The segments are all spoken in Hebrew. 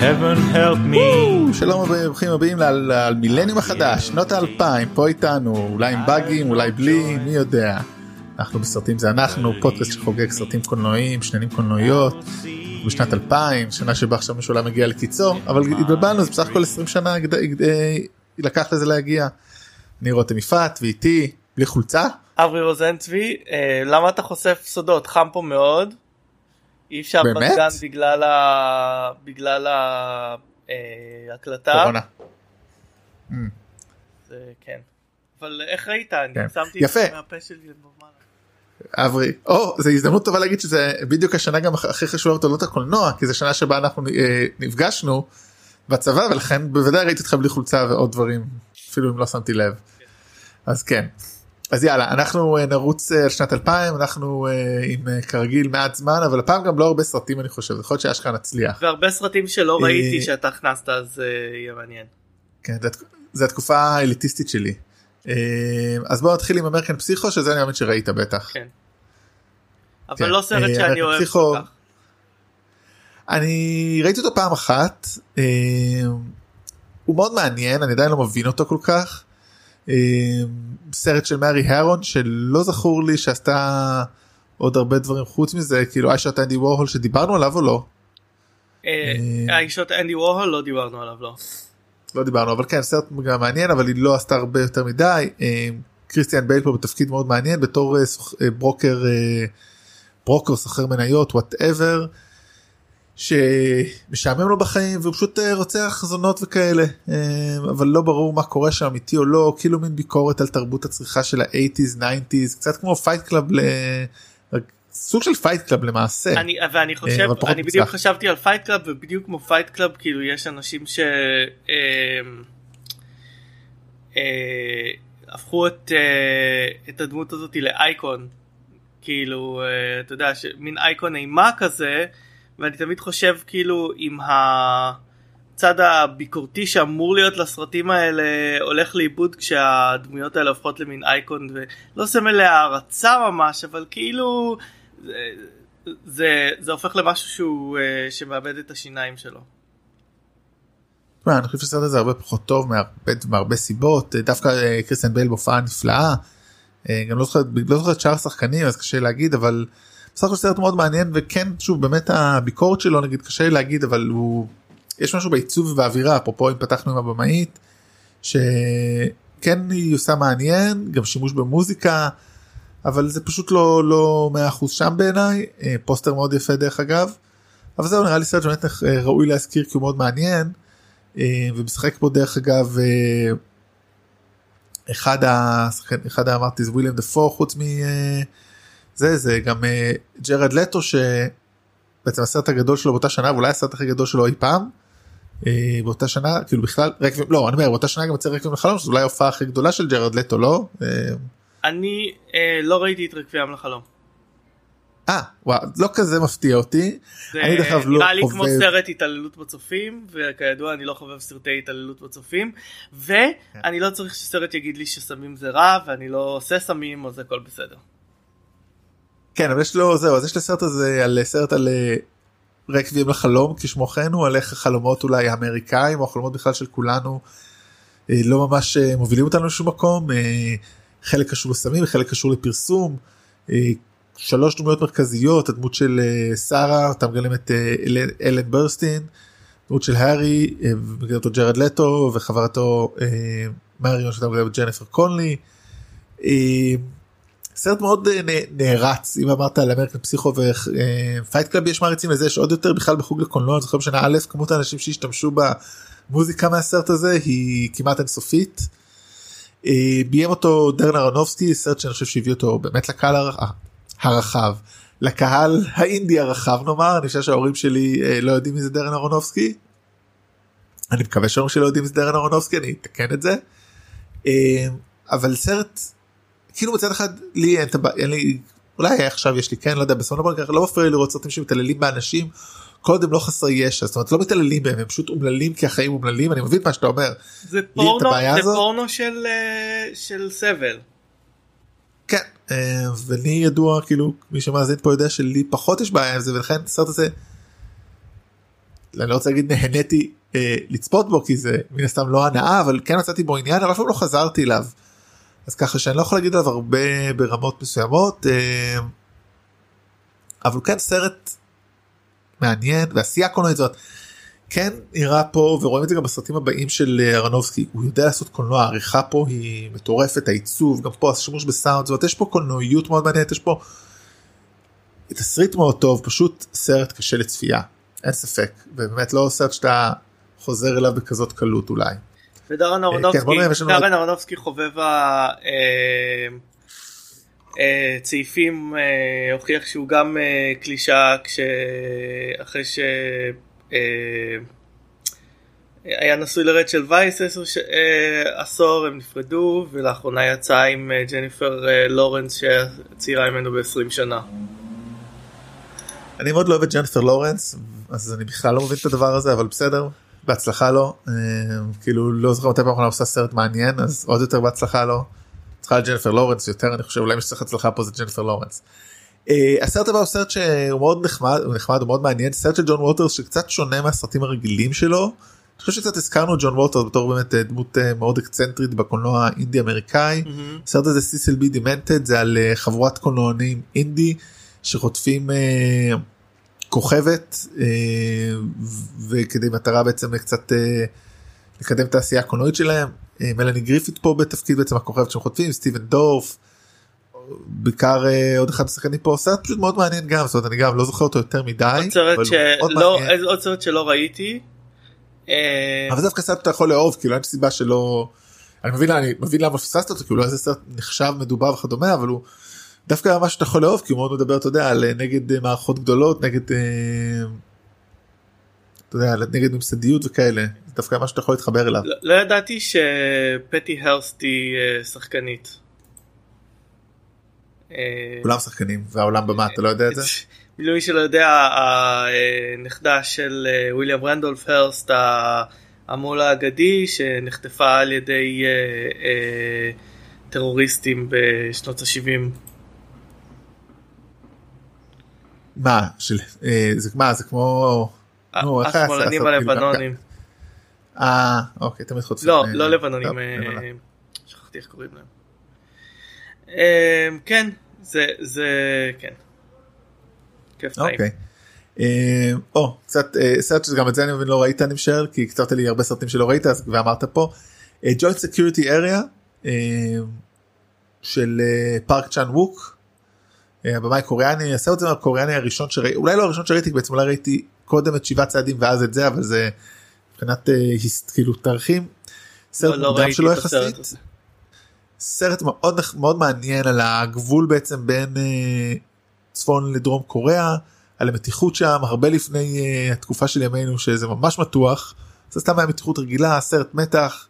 heaven help me. שלום וברוכים הבאים למילניום החדש, שנות האלפיים, פה איתנו, אולי עם באגים, אולי בלי, מי יודע. אנחנו בסרטים זה אנחנו, פודקאסט שחוגג סרטים קולנועיים, שננים קולנועיות, בשנת 2000, שנה שבה עכשיו משהו לא מגיע לקיצו, אבל התבלבלנו, זה בסך הכל 20 שנה לקח לזה להגיע. אני רותם יפעת ואיתי, בלי חולצה. אברי רוזן צבי, אה, למה אתה חושף סודות? חם פה מאוד. אי אפשר באמת? בגן בגלל ה... בגלל ההקלטה. קורונה. Mm. זה כן. אבל איך ראית? אני כן. שמתי יפה. מהפה שלי למעלה. אברי, או, זו הזדמנות טובה להגיד שזה בדיוק השנה גם הכי חשובה בתולדות הקולנוע, כי זו שנה שבה אנחנו אה, נפגשנו בצבא, ולכן בוודאי ראיתי אותך בלי חולצה ועוד דברים, אפילו אם לא שמתי לב. אז כן. אז יאללה, אנחנו אה, נרוץ אה, על שנת 2000, אנחנו אה, עם כרגיל מעט זמן, אבל הפעם גם לא הרבה סרטים אני חושב, יכול להיות שאשכרה נצליח. והרבה סרטים שלא ראיתי שאתה הכנסת אז יהיה מעניין. כן, זה, התקופה האליטיסטית שלי. אז בואו נתחיל עם אמריקן פסיכו, שזה אני מאמין שראית בטח. כן. אבל כן, לא סרט שאני אוהב כל כך. אני ראיתי אותו פעם אחת, הוא מאוד מעניין, אני עדיין לא מבין אותו כל כך. אה, סרט של מרי הארון שלא זכור לי שעשתה עוד הרבה דברים חוץ מזה, כאילו I Shot Andy Warhol שדיברנו עליו או לא? אה, אה, ה I Shot Andy Warhol לא דיברנו עליו לא. לא דיברנו אבל כן סרט גם מעניין אבל היא לא עשתה הרבה יותר מדי. אה, קריסטיאן בייל פה בתפקיד מאוד מעניין בתור אה, אה, ברוקר אה, ברוקר סוחר מניות whatever. שמשעמם לו בחיים והוא פשוט אה, רוצח זונות וכאלה אה, אבל לא ברור מה קורה שם אמיתי או לא כאילו מין ביקורת על תרבות הצריכה של ה-80's 90's קצת כמו Fight Club ל... סוג של Fight Club למעשה. אני ואני חושב. אבל פחות אני בדיוק. חשבתי על Fight Club ובדיוק כמו Fight Club כאילו יש אנשים ש... אה, אה, הפכו את אה, את הדמות הזאת לאייקון כאילו אה, אתה יודע מין אייקון אימה כזה ואני תמיד חושב כאילו אם הצד הביקורתי שאמור להיות לסרטים האלה הולך לאיבוד כשהדמויות האלה הופכות למין אייקון ולא סמל להערצה ממש אבל כאילו זה, זה, הופך למשהו שהוא אה, שמאבד את השיניים שלו. תשמע, אני חושב שהסרט הזה הרבה פחות טוב מהרבה, מהרבה סיבות אה, דווקא אה, קריסטיאן בייל בהופעה נפלאה. אה, גם לא זוכר לא את שאר השחקנים אז קשה להגיד אבל בסך הכל סרט מאוד מעניין וכן שוב באמת הביקורת שלו נגיד קשה לי להגיד אבל הוא יש משהו בעיצוב ובאווירה אפרופו אם פתחנו עם הבמאית שכן היא עושה מעניין גם שימוש במוזיקה אבל זה פשוט לא לא 100% שם בעיניי אה, פוסטר מאוד יפה דרך אגב. אבל זהו נראה לי סרט שבאמת אה, ראוי להזכיר כי הוא מאוד מעניין. אה, ומשחק פה דרך אגב אחד השחקן אחד אמרתי זה וויליאם דפו חוץ מזה זה גם אה, ג'רד לטו שבעצם הסרט הגדול שלו באותה שנה ואולי הסרט הכי גדול שלו אי פעם. אה, באותה שנה כאילו בכלל רק לא אני אומר באותה שנה גם יוצא רקבים לחלום שזה אולי ההופעה הכי גדולה של ג'רד לטו לא. אה, אני אה, לא ראיתי את רקבים לחלום. אה וואו לא כזה מפתיע אותי. זה אני דרך אגב לא נראה לי כמו חובב- סרט התעללות בצופים וכידוע אני לא חובב סרטי התעללות בצופים ואני לא צריך שסרט יגיד לי שסמים זה רע ואני לא עושה סמים אז הכל בסדר. כן אבל יש לו זהו אז יש לסרט הזה על סרט על אה, רקבים לחלום כשמו כן הוא על איך החלומות אולי האמריקאים או החלומות בכלל של כולנו אה, לא ממש אה, מובילים אותנו לשום מקום חלק קשור לסמים חלק קשור לפרסום. שלוש דמויות מרכזיות הדמות של שרה אתה מגלם את אלן- ברסטין דמות של הארי ומגלם אותו ג'רד לטו וחברתו מריון שאותה מגלמת ג'ניפר קונלי. אה, סרט מאוד אה, נערץ אם אמרת על American Psycho ו Fight Club יש מעריצים לזה יש עוד יותר בכלל בחוג לקולנוע זוכר בשנה א' כמות האנשים שהשתמשו במוזיקה מהסרט הזה היא כמעט אינסופית. אה, ביים אותו דארן ארונופסקי סרט שאני חושב שהביא אותו באמת לקהל הר- הרחב לקהל האינדי הרחב נאמר אני חושב שההורים שלי אה, לא יודעים מי זה דרן אהרונובסקי. אני מקווה שההורים שלי לא יודעים מי זה דרן אהרונובסקי אני אתקן את זה. אה, אבל סרט כאילו מצד אחד לי אין, את אין לי אולי עכשיו יש לי כן לא יודע דבר לא מפריע לי לראות סרטים שמתעללים באנשים כל עוד הם לא חסרי ישע זאת אומרת לא מתעללים בהם הם פשוט אומללים כי החיים אומללים אני מבין מה שאתה אומר זה פורנו, זה? פורנו של, אה, של סבל. כן אה, ולי ידוע כאילו מי שמאזין פה יודע שלי פחות יש בעיה עם זה ולכן הסרט הזה. אני לא רוצה להגיד נהניתי אה, לצפות בו כי זה מן הסתם לא הנאה אבל כן מצאתי בו עניין אבל אף לא חזרתי אליו. אז ככה שאני לא יכול להגיד עליו הרבה ברמות מסוימות אה, אבל כן סרט מעניין ועשייה קולנועית זאת. כן נראה פה ורואים את זה גם בסרטים הבאים של אה, ארנובסקי הוא יודע לעשות קולנוע העריכה פה היא מטורפת העיצוב גם פה השימוש בסאונד זאת אומרת יש פה קולנועיות מאוד מעניינת יש פה תסריט מאוד טוב פשוט סרט קשה לצפייה אין ספק ובאמת לא סרט שאתה חוזר אליו בכזאת קלות אולי. ודרן כן, אהרונובסקי, חובב הצעיפים אה, הוכיח שהוא גם אה, קלישאה כשאחרי ש... אה, היה נשוי לרצ'ל וייס. אה, עשור הם נפרדו ולאחרונה יצא עם אה, ג'ניפר אה, לורנס שצעירה ממנו ב-20 שנה. אני מאוד לא אוהב את ג'ניפר לורנס אז אני בכלל לא מבין את הדבר הזה אבל בסדר בהצלחה לו אה, כאילו לא זוכר מתי פעם אחרונה עושה סרט מעניין אז עוד יותר בהצלחה לו. צריכה להיות ג'ניפר לורנס יותר אני חושב אולי מי שצריך הצלחה פה זה ג'ניפר לורנס. אה, הסרט הבא הוא סרט שהוא מאוד נחמד הוא נחמד הוא מאוד מעניין סרט של ג'ון ווטרס שקצת שונה מהסרטים הרגילים שלו. אני חושב שקצת הזכרנו ג'ון ווטרס בתור באמת אה, דמות מאוד אקצנטרית בקולנוע האינדי אמריקאי. הסרט הזה Cecil B. Demented זה על חבורת קולנוענים אינדי שחוטפים כוכבת אה, וכדי מטרה בעצם קצת אה, לקדם את העשייה הקולנועית שלהם. אה, מלאני גריפית פה בתפקיד בעצם הכוכבת שהם חוטפים סטיבן דורף. בעיקר עוד אחד השחקנים פה סרט פשוט מאוד מעניין גם זאת אומרת אני גם לא זוכר אותו יותר מדי. עוד סרט שלא, ראיתי. אבל דווקא סרט שאתה יכול לאהוב כאילו אין סיבה שלא אני מבין אני מבין למה פספסת אותו כאילו איזה סרט נחשב מדובר וכדומה אבל הוא דווקא מה שאתה יכול לאהוב כי הוא מאוד מדבר אתה יודע על אה, נגד אה, מערכות גדולות נגד אה, אתה יודע על- נגד ממסדיות וכאלה זה דווקא מה שאתה יכול להתחבר אליו. לא- לא ידעתי שפטי הרסט היא שחקנית. כולם שחקנים והעולם במה אתה לא יודע את זה? למי שלא יודע הנכדה של וויליאם רנדולף הרסט המו"ל האגדי שנחטפה על ידי טרוריסטים בשנות ה-70. מה של אה, זה מה זה כמו נו, איך היה השמאלנים? כאילו, הלבנונים. אה אוקיי תמיד חוצים. לא, אה, לא לבנונים, טוב, אה. שכחתי איך קוראים להם. אה, כן, זה, זה, כן. כיף טעים. אוקיי. אה, או קצת אה, סרט שגם את זה אני מבין לא ראית אני משער כי קצרת לי הרבה סרטים שלא ראית ואמרת פה. Joint Security Area של אה, פארק צ'אן ווק. אה, הבמאי קוריאני הסרט הקוריאני הראשון שראיתי אולי לא הראשון שראיתי בעצם אולי ראיתי קודם את שבעה צעדים ואז את זה אבל זה מבחינת אה, כאילו תאריכים. סרט לא, לא מוקדם ראיתי שלו יחסית. הזה. סרט מאוד מאוד מעניין על הגבול בעצם בין אה, צפון לדרום קוריאה על המתיחות שם הרבה לפני התקופה של ימינו שזה ממש מתוח זה סתם היה מתיחות רגילה סרט מתח.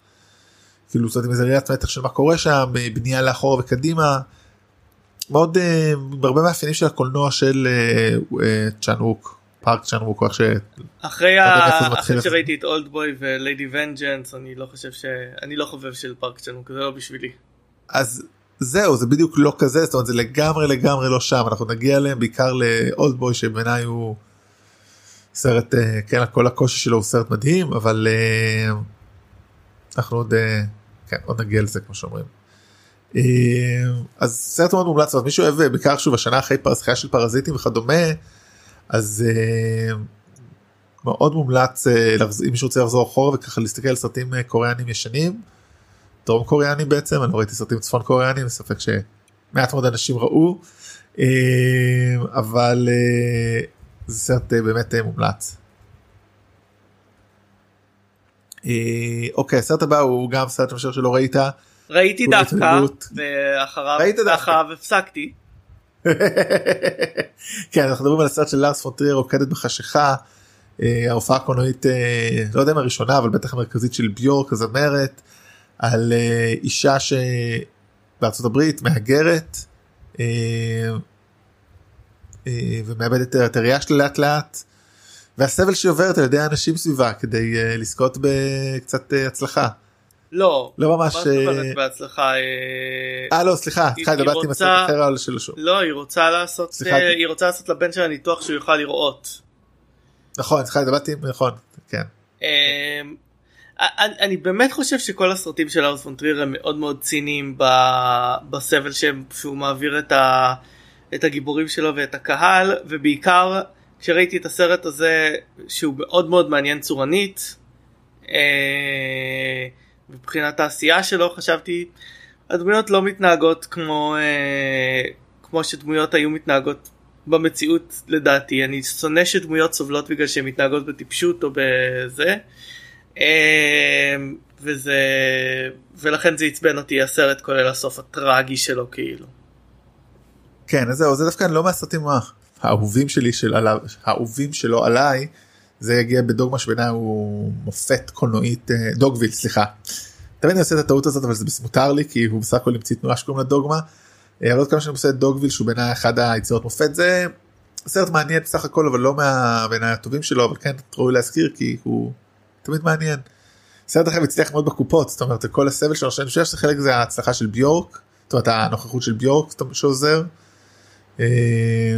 כאילו זאת עם איזה ראיית מתח של מה קורה שם בנייה לאחורה וקדימה. מאוד אה, הרבה מאפיינים של הקולנוע של אה, אה, צ'אנווק פארק צ'אנווק או איך ש... אחרי. שראיתי את אולד בוי וליידי ונג'נס אני לא חושב ש... אני לא חובב של פארק צ'נוק זה לא בשבילי. אז זהו זה בדיוק לא כזה זאת אומרת זה לגמרי לגמרי לא שם אנחנו נגיע אליהם בעיקר לאולד בוי שבעיניי הוא סרט כן כל הקושי שלו הוא סרט מדהים אבל אנחנו עוד כן עוד נגיע לזה כמו שאומרים. אה, אז סרט מאוד מומלץ אבל מישהו אוהב אה, בעיקר שוב השנה אחרי פרסחיה של פרזיטים וכדומה אז אה, מאוד מומלץ אם מישהו רוצה לחזור אחורה וככה להסתכל על סרטים קוריאנים ישנים. דרום קוריאנים בעצם אני לא ראיתי סרטים צפון קוריאנים ספק שמעט מאוד אנשים ראו אבל זה סרט באמת מומלץ. אוקיי הסרט הבא הוא גם סרט משהו שלא ראית ראיתי דווקא. ואחריו הפסקתי. כן אנחנו מדברים על הסרט של לארס פון טרייר רוקדת בחשיכה אה, ההופעה הקולנועית אה, לא יודע אם הראשונה אבל בטח המרכזית של ביורק הזמרת על אה, אישה שבארצות הברית מהגרת ומאבדת את הראייה שלה לאט לאט והסבל שהיא עוברת על ידי האנשים סביבה כדי לזכות בקצת הצלחה. לא. לא ממש, אה, בהצלחה? אה, אה לא סליחה סליחה התלבטתי עם הסרט אחר על של שוב. לא היא רוצה לעשות אה, היא רוצה לעשות לבן שלה ניתוח שהוא יוכל לראות. נכון, סליחה, התלבטתי, נכון, כן. אמ, אני, אני באמת חושב שכל הסרטים של ארס פונטריר הם מאוד מאוד ציניים ב- בסבל שהם, שהוא מעביר את, ה, את הגיבורים שלו ואת הקהל ובעיקר כשראיתי את הסרט הזה שהוא מאוד מאוד מעניין צורנית אה, מבחינת העשייה שלו חשבתי הדמויות לא מתנהגות כמו אה, כמו שדמויות היו מתנהגות במציאות לדעתי אני שונא שדמויות סובלות בגלל שהן מתנהגות בטיפשות או בזה. אמ, וזה ולכן זה עצבן אותי הסרט כולל הסוף הטרגי שלו כאילו. כן אז זהו זה דווקא לא מהסרטים האהובים שלי של עליו האהובים שלו עליי זה יגיע בדוגמה שבעיניי הוא מופת קולנועית אה, דוגוויל סליחה. תמיד אני עושה את הטעות הזאת אבל זה מותר לי כי הוא בסך הכל המציא תנועה שקוראים לה דוגמה. אה, אבל עוד כמה שאני עושה את דוגוויל שהוא בעיניי אחד היצירות מופת זה סרט מעניין בסך הכל אבל לא מהבעיניי הטובים שלו אבל כן ראוי להזכיר כי הוא תמיד מעניין. סרט אחר הצליח מאוד בקופות זאת אומרת כל הסבל שלו שאני חושב שחלק זה ההצלחה של ביורק זאת אומרת הנוכחות של ביורק שעוזר. אה,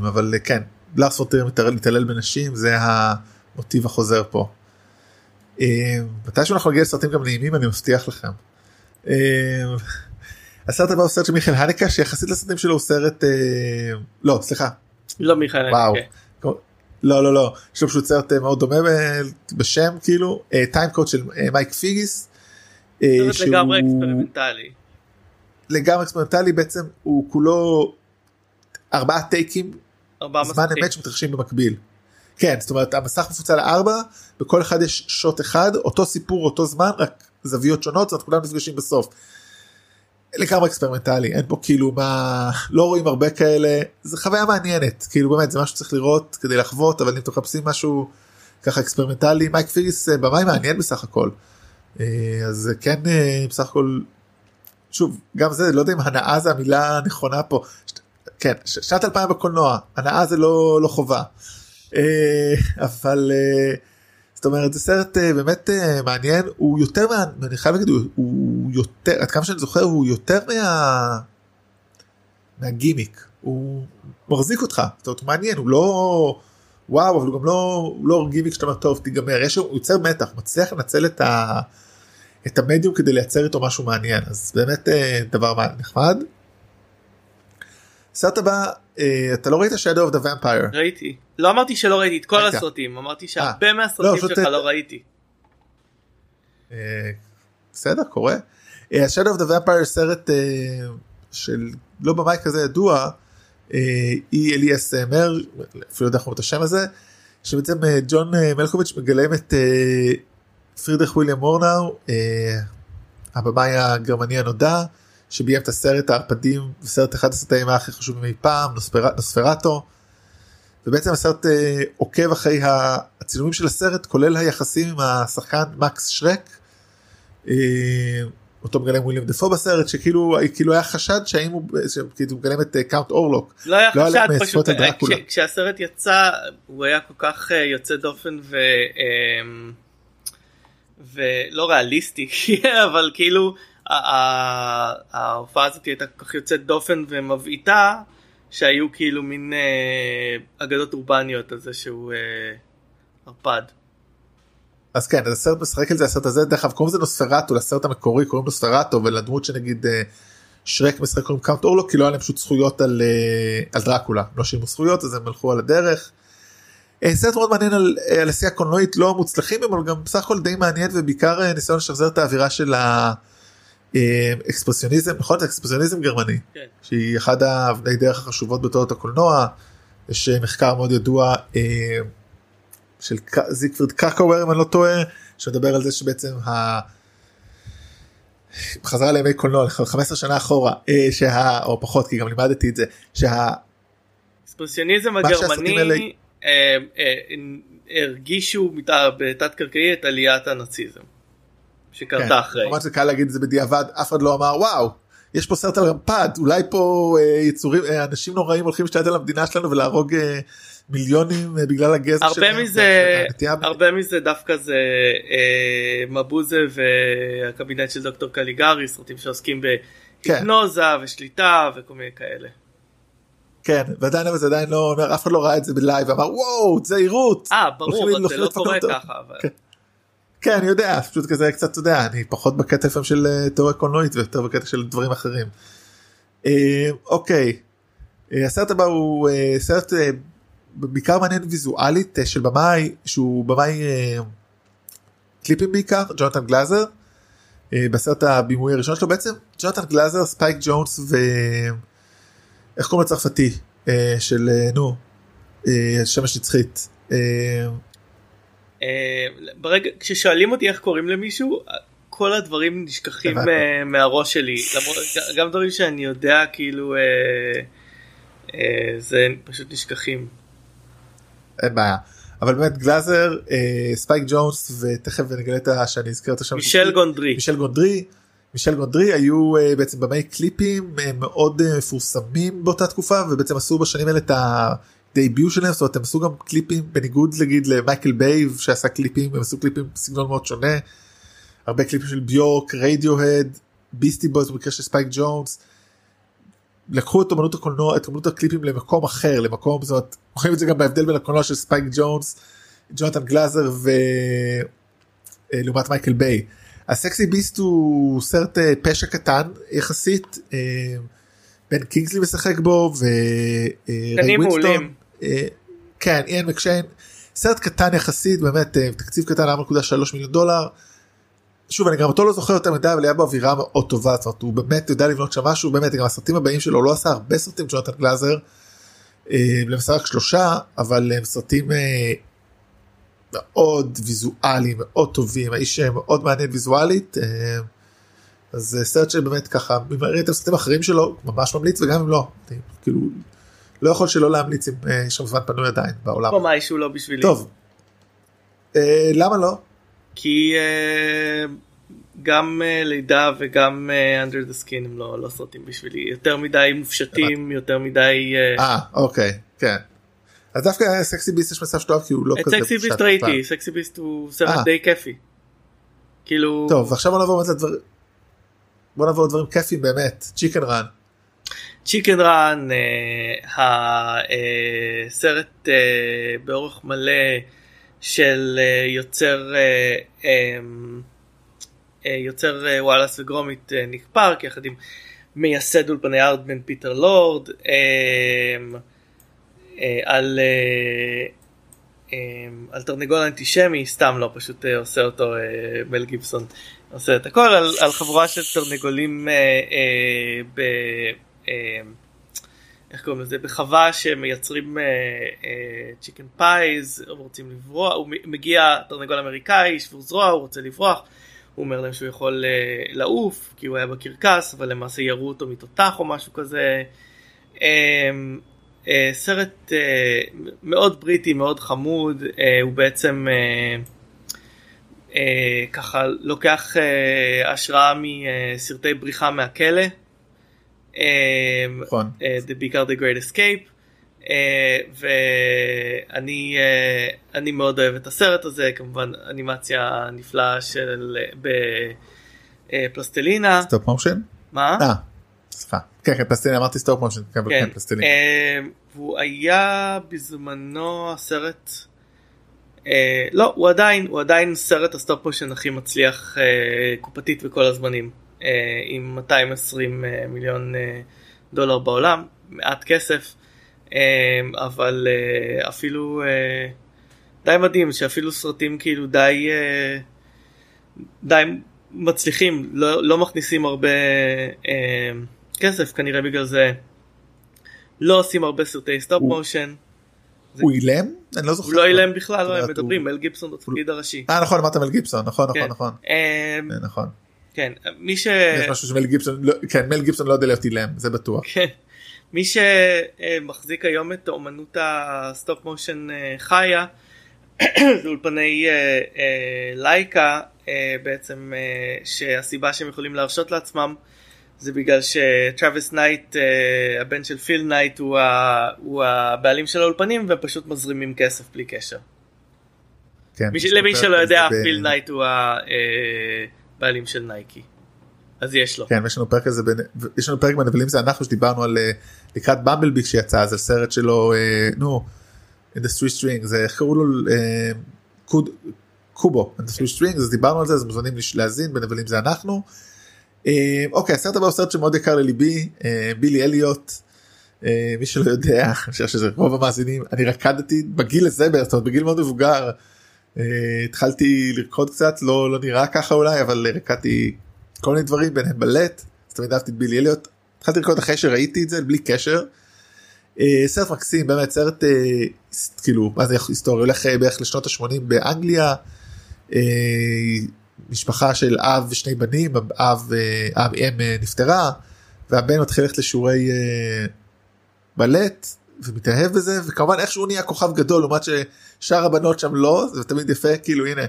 אבל כן לארס פורטר מתעלל בנשים זה המוטיב החוזר פה. אה, מתישהו אנחנו נגיע לסרטים גם נעימים אני מבטיח לכם. הסרט הבא הוא סרט של מיכאל הנקה שיחסית לסרטים שלו הוא סרט לא סליחה. לא מיכאל הנקה. וואו. לא לא לא יש לו פשוט סרט מאוד דומה בשם כאילו טיים קוד של מייק פיגיס. סרט לגמרי אקספרימנטלי. לגמרי אקספרימנטלי בעצם הוא כולו ארבעה טייקים זמן אמת שמתרחשים במקביל. כן זאת אומרת המסך מפוצל לארבע בכל אחד יש שוט אחד אותו סיפור אותו זמן רק זוויות שונות זאת אומרת כולם נפגשים בסוף. לגמרי אקספרימנטלי אין פה כאילו מה לא רואים הרבה כאלה זה חוויה מעניינת כאילו באמת זה משהו שצריך לראות כדי לחוות אבל אם אתם מחפשים משהו ככה אקספרימנטלי מייק פיגיס אה, במאי מעניין בסך הכל. אה, אז כן אה, בסך הכל שוב גם זה לא יודע אם הנאה זה המילה הנכונה פה כן שנת 2000 בקולנוע הנאה זה לא לא חובה. אה, אבל אה, זאת אומרת זה סרט אה, באמת מעניין. הוא יותר מה... אני חייב להגיד הוא, יותר עד כמה שאני זוכר הוא יותר מה... מהגימיק. הוא מחזיק אותך זאת אומרת הוא מעניין הוא לא וואו אבל הוא גם לא לא גימיק שאתה אומר טוב תיגמר. יש הוא יוצר מתח מצליח לנצל את, ה... את המדיום כדי לייצר איתו משהו מעניין. אז באמת דבר נחמד. סרט הבא אה, אתה לא ראית Shadow of the Vampire ראיתי. לא אמרתי שלא ראיתי את כל רגע. הסרטים אמרתי שהרבה לא, מהסרטים פשוט- שלך לא ראיתי. אה, בסדר קורה. אה, Shadow of the Vampire סרט אה, של לא במאי כזה ידוע אה, אי אליאס אה, מר אפילו לא יודע איך אומרים את השם הזה שבעצם אה, ג'ון אה, מלקוביץ' מגלם את אה, פרידריך וויליאם מורנאו אה, הבמאי הגרמני הנודע שביים את הסרט הערפדים וסרט אחד הסרטי האימה הכי חשובים אי פעם נוספר, נוספרטו. ובעצם הסרט אה, עוקב אחרי הצילומים של הסרט כולל היחסים עם השחקן מקס שרק. אה, אותו מגלם וויליאם דפו בסרט שכאילו כאילו היה חשד שהאם הוא כאילו מגלם את אה, Count Orlok לא היה לא חשד פשוט אה. כש- כשהסרט יצא הוא היה כל כך אה, יוצא דופן ו... אמ, ולא ריאליסטי אבל כאילו ההופעה הזאת הייתה כל כך יוצאת דופן ומבעיתה שהיו כאילו מין אה, אגדות אורבניות על זה שהוא אה, ערפד. אז כן אז הסרט משחק על זה הסרט הזה דרך אגב קוראים לזה נוספרטו לסרט המקורי קוראים נוספרטו ולדמות שנגיד אה, שרק משחק קוראים Count Orlok כי לא היה להם פשוט זכויות על, על דרקולה לא שילמו זכויות אז הם הלכו על הדרך. סרט מאוד מעניין על, על עשייה קולנועית לא מוצלחים אבל גם בסך הכל די מעניין ובעיקר ניסיון לשחזר את האווירה של האקספרסיוניזם נכון זה אקספרסיוניזם גרמני כן. שהיא אחת האבני דרך החשובות בתולדות הקולנוע. יש אה, מחקר מאוד ידוע אה, של זיגפריד קרקאוור אם אני לא טועה שמדבר על זה שבעצם ה... חזרה לימי קולנוע 15 שנה אחורה אה, שה... או פחות כי גם לימדתי את זה שה... אקספרסיוניזם הגרמני האלה- אה, אה, הרגישו בתת קרקעי את עליית הנאציזם שקרתה אחרי. כמובן זה קל להגיד את זה בדיעבד אף אחד לא אמר וואו יש פה סרט על רמפד אולי פה אה, יצורים אה, אנשים נוראים הולכים להשתלט על המדינה שלנו ולהרוג אה, מיליונים אה, בגלל הגזע הרבה שלהם. מזה הנטייה- הרבה מזה דווקא זה אה, מבוזה והקבינט של דוקטור קליגרי סרטים שעוסקים כן. בהיפנוזה ושליטה וכל מיני כאלה. כן ועדיין אבל זה עדיין לא אומר אף אחד לא ראה את זה בלייב ואמר וואו זהירות. אה ברור זה לא קורה אותו." ככה אבל. כן. כן אני יודע פשוט כזה קצת אתה יודע אני פחות בקטע לפעמים של אה, תיאוריה קולנועית ויותר בקטע של דברים אחרים. אה, אוקיי אה, הסרט הבא הוא סרט בעיקר מעניין ויזואלית של במאי שהוא במאי קליפים בעיקר ג'ונתן גלאזר. בסרט הבימוי הראשון שלו בעצם ג'ונתן גלאזר ספייק ג'ונס ו... איך קוראים לצרפתי של נו שמש נצחית. אה, ברגע כששואלים אותי איך קוראים למישהו כל הדברים נשכחים מהראש שלי גם דברים שאני יודע כאילו אה, אה, זה פשוט נשכחים. אין בעיה. אבל באמת גלאזר ספייק ג'ונס ותכף נגלה את ה- שאני אזכר את השם. מישל. גונדרי. מישל גונדרי. מישל גונדרי היו בעצם במאי קליפים מאוד מפורסמים באותה תקופה ובעצם עשו בשנים האלה את ה debut שלהם זאת אומרת הם עשו גם קליפים בניגוד נגיד למייקל ביי שעשה קליפים הם עשו קליפים בסגנון מאוד שונה. הרבה קליפים של ביורק רדיוהד ביסטי בויז במקרה של ספייק ג'ונס. לקחו את אמנות הקולנוע את אמנות הקליפים למקום אחר למקום זאת אומרת רואים את זה גם בהבדל בין הקולנוע של ספייק ג'ונס ג'ונתן גלאזר ולעומת מייקל ביי. ה Sexy Beast הוא סרט אה, פשע קטן יחסית אה, בן קינגסלי משחק בו וריי ווינסטון. אה, כן איאן מקשיין סרט קטן יחסית באמת אה, תקציב קטן 4.3 מיליון דולר. שוב אני גם אותו לא זוכר יותר מדי אבל היה בו אווירה מאוד טובה זאת אומרת הוא באמת יודע לבנות שם משהו באמת גם הסרטים הבאים שלו הוא לא עשה הרבה סרטים ג'ונתן גלאזר. אה, למעשה רק שלושה אבל הם סרטים מאוד ויזואליים מאוד טובים האיש מאוד מעניין ויזואלית אז סרט שבאמת ככה אם ראיתם סרטים אחרים שלו ממש ממליץ וגם אם לא כאילו לא יכול שלא להמליץ אם יש שם זמן פנוי עדיין בעולם. במאי שהוא לא בשבילי. טוב. אה, למה לא? כי אה, גם אה, לידה וגם אה, under the skin הם לא, לא סרטים בשבילי יותר מדי מופשטים יותר מדי אה, אה אוקיי כן. אז דווקא סקסי ביסט יש מצב אוהב כי הוא לא כזה. סקסי ביסט ראיתי. סקסי ביסט הוא סרט אה. די כיפי. כאילו טוב עכשיו בוא נעבור באמת לדבר. בוא נעבור לדברים כיפים באמת צ'יקן רן. צ'יקן רן הסרט באורך מלא של אה, יוצר אה, אמ, אה, יוצר וואלאס וגרומית ניק פארק יחד עם מייסד אולפני ארדמן פיטר לורד אמ, על אמ, על תרנגול אנטישמי סתם לא פשוט עושה אותו מל גיבסון עושה את הכל על, על חבורה של תרנגולים ב... אה, איך קוראים לזה בחווה שמייצרים chicken pies רוצים לברוח הוא מגיע תרנגול אמריקאי שבור זרוע הוא רוצה לברוח הוא אומר להם שהוא יכול אה, לעוף כי הוא היה בקרקס אבל למעשה ירו אותו מתותח או משהו כזה. אה, סרט מאוד בריטי מאוד חמוד הוא בעצם ככה לוקח אה, השראה מסרטי בריחה מהכלא. אה, נכון. אה, בעיקר The Great Escape אה, ואני אה, אני מאוד אוהב את הסרט הזה כמובן אנימציה נפלאה של בפלסטלינה stop motion? מה? אה. סליחה. כן כן פלסטלינה אמרתי stop motion. כן כן. כן, פלסטלינה. אה, והוא היה בזמנו הסרט אה, לא הוא עדיין הוא עדיין סרט ה stop motion הכי מצליח אה, קופתית בכל הזמנים עם 220 אה, מיליון אה, דולר בעולם מעט כסף אה, אבל אה, אפילו אה, די מדהים שאפילו סרטים כאילו די אה, די מצליחים לא, לא מכניסים הרבה אה, כסף כנראה בגלל זה לא עושים הרבה סרטי stop motion הוא אילם? אני לא זוכר. הוא לא אילם בכלל לא הם מדברים הוא- מל גיבסון בתפקיד הראשי. אה נכון אמרת מל גיבסון נכון נכון כן. נכון. אה, אה, נכון. כן מי ש... יש משהו שמל גיבסון לא- כן מל גיבסון לא יודע להיות אילם זה בטוח. כן. מי שמחזיק היום את אומנות ה stop motion אה, חיה זה אולפני אה, אה, לייקה אה, בעצם אה, שהסיבה שהם יכולים להרשות לעצמם זה בגלל שטראביס נייט אה, הבן של פיל נייט הוא, ה, הוא הבעלים של האולפנים והם פשוט מזרימים כסף בלי קשר. כן, מי ש- יש למי שלא יודע ב- פיל נייט הוא הבעלים של נייקי. אז יש לו. כן, יש לנו פרק כזה, יש לנו פרק בנבלים זה אנחנו שדיברנו על אה, לקראת במבלבי שיצא, אז על סרט שלו, אה, נו, In the Three Strings, איך קראו לו, אה, קובו, In the Three Strings, אז דיברנו על זה, אז מוזמנים להאזין, בנבלים זה אנחנו. אוקיי, הסרט הבא הוא סרט שמאוד יקר לליבי, בילי אליוט. מי שלא יודע, אני חושב שזה רוב המאזינים, אני רקדתי בגיל הזה, בגיל מאוד מבוגר, אה, התחלתי לרקוד קצת, לא, לא נראה ככה אולי, אבל רקדתי כל מיני דברים, ביניהם בלט, אז תמיד אהבתי את בילי אליוט, התחלתי לרקוד אחרי שראיתי את זה, בלי קשר. אה, סרט מקסים, באמת סרט, היס- כאילו, מה זה היסטוריה, הולך בערך לשנות ה-80 באנגליה, משפחה של אב ושני בנים, אב, אב אם נפטרה, והבן מתחיל ללכת לשיעורי בלט ומתאהב בזה וכמובן איכשהו נהיה כוכב גדול לעומת ששאר הבנות שם לא זה תמיד יפה כאילו הנה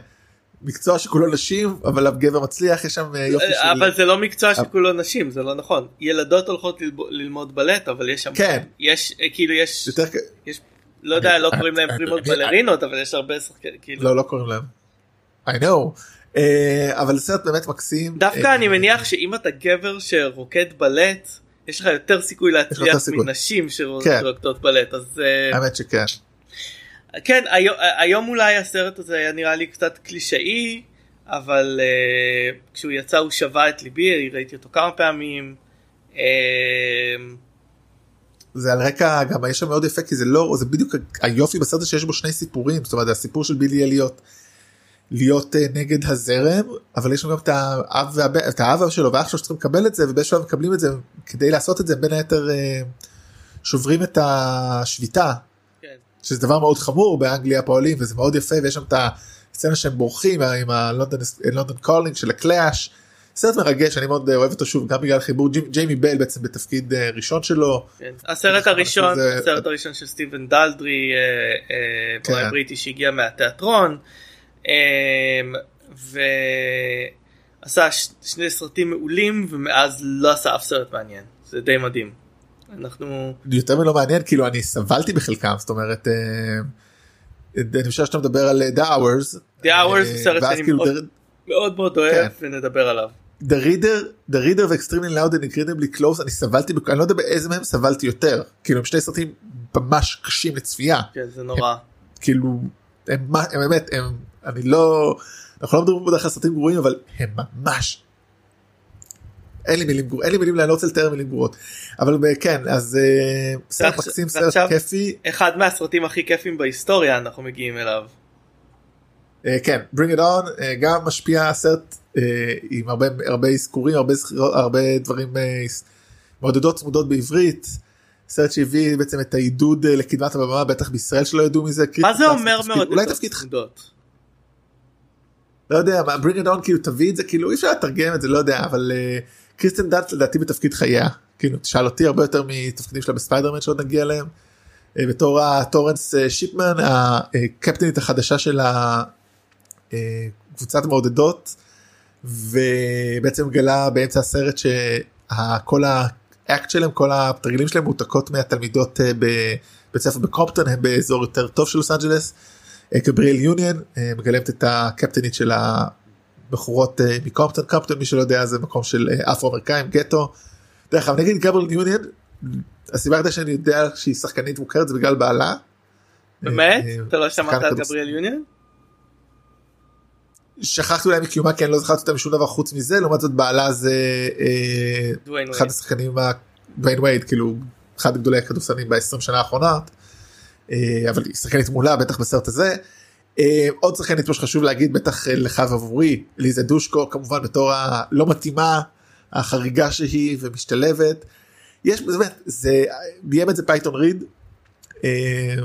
מקצוע שכולו נשים אבל הגבר מצליח יש שם אה, יופי של אבל זה לא מקצוע שכולו נשים זה לא נכון ילדות הולכות ללמוד בלט אבל יש שם כן. יש אה, כאילו יש יותר יש לא יודע לא קוראים להם פרימות בלרינות אבל יש הרבה שחקנים כאילו לא לא קוראים להם. I know אה, אבל סרט באמת מקסים דווקא אני מניח שאם אתה גבר שרוקד בלט יש לך יותר סיכוי להצליח. מנשים כן. שרוקדות בלט אז האמת שכן כן היום, היום אולי הסרט הזה היה נראה לי קצת קלישאי אבל uh, כשהוא יצא הוא שבה את ליבי ראיתי אותו כמה פעמים. Uh, זה על רקע גם יש שם מאוד יפה כי זה לא זה בדיוק היופי בסרט שיש בו שני סיפורים זאת אומרת הסיפור של בילי אליוט להיות אה, נגד הזרם אבל יש לנו גם את האב והבן את האב שלו ואח שלו שצריכים לקבל את זה ובאיזשהו מקבלים את זה כדי לעשות את זה בין היתר שוברים את השביתה. שזה דבר מאוד חמור באנגליה פועלים וזה מאוד יפה ויש שם את הסצנה שהם בורחים עם הלונדון London Calling של הקלאש. סרט מרגש אני מאוד אה, אוהב אותו שוב גם בגלל חיבור ג'י- ג'יימי בל בעצם בתפקיד אה, ראשון שלו כן. הסרט הראשון זה- הסרט הראשון של סטיבן דלדרי אה, אה, כן. בריטי שהגיע מהתיאטרון אה, ועשה שני סרטים מעולים ומאז לא עשה אף סרט מעניין זה די מדהים. אנחנו יותר מלא מעניין כאילו אני סבלתי בחלקם זאת אומרת אה, אני חושב שאתה מדבר על אה, The Hours. The Hours אה, זה סרט שאני כאילו מאוד- מאוד אוהב כן. ונדבר עליו. The Reader, The Reader ו-Extremely Loud and Incredibly Close אני סבלתי, אני לא יודע באיזה מהם סבלתי יותר, כאילו הם שני סרטים ממש קשים לצפייה, כן זה נורא. כאילו הם, מה- הם באמת, הם, אני לא, אנחנו לא מדברים בדרך כלל סרטים גרועים אבל הם ממש, אין לי מילים גרועות, אין לי מילים, אני לא רוצה לתאר מילים גרועות, אבל ב- כן, אז אה, סרט מקסים, סרט כיפי, אחד מהסרטים הכי כיפים בהיסטוריה אנחנו מגיעים אליו. אה, כן, Bring It On, אה, גם משפיע סרט אה, עם הרבה אזכורים, הרבה, דברים אה, מעודדות צמודות בעברית. סרט שהביא בעצם את העידוד אה, לקדמת הבמה בטח בישראל שלא ידעו מזה. מה זה אומר? אולי תפקיד לא יודע bring it on כאילו תביא את זה כאילו אי אפשר לתרגם את זה לא יודע אבל אה, קריסטן דאט לדעתי בתפקיד חייה כאילו תשאל אותי הרבה יותר מתפקידים שלה בספיידרמן שעוד נגיע אליהם. אה, בתור הטורנס אה, שיפמן הקפטנית החדשה של הקבוצת מעודדות ובעצם גלה באמצע הסרט שכל האקט שלהם כל התרגילים שלהם מועתקות מהתלמידות אה, בבית ספר בקומפטון הם באזור יותר טוב של לוס אנג'לס. אה, גבריאל יוניאן אה, מגלמת את הקפטנית של הבחורות אה, מקומפטון קומפטון מי שלא יודע זה מקום של אה, אפרו אמריקאים גטו. דרך אגב נגיד גבריאל יוניאן הסיבה היחידה שאני יודע שהיא שחקנית מוכרת זה בגלל בעלה. באמת? אה, אתה לא שמעת על גבריאל יוניון? שכחתי אולי מקיומה כי אני לא זכרתי אותה משום דבר חוץ מזה לעומת זאת בעלה זה אחד. השחקנים דוויין וייד כאילו אחד גדולי הכדורסנים ב-20 שנה האחרונות אבל היא שחקנית מעולה בטח בסרט הזה. אה, עוד שחקנית פה שחשוב להגיד בטח אה, לך ועבורי אלייזה דושקו כמובן בתור הלא מתאימה החריגה שהיא ומשתלבת. יש באמת זה ביים את זה פייטון ריד. אה,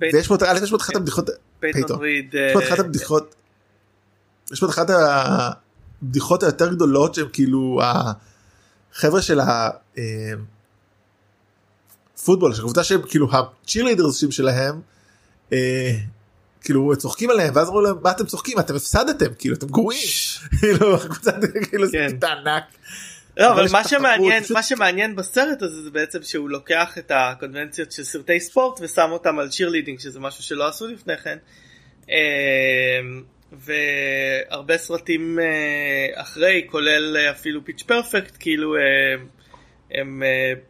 ויש פה את אחת הבדיחות פייתון. ריד. יש פה את אה, אחת הבדיחות יש פה את אחת הבדיחות היותר גדולות שהם כאילו החבר'ה של הפוטבול של הקבוצה שהם כאילו הצ'ירלידרסים שלהם אה, כאילו צוחקים עליהם ואז אמרו להם מה אתם צוחקים אתם הפסדתם כאילו אתם גרועים כאילו הקבוצה כאילו זה כן. ענק. לא, אבל מה שמעניין מה שמעניין בסרט הזה זה בעצם שהוא לוקח את הקונבנציות של סרטי ספורט ושם אותם על שירלידינג שזה משהו שלא עשו לפני כן. אמ, והרבה סרטים אה, אחרי כולל אה, אפילו פיץ' פרפקט כאילו אה, הם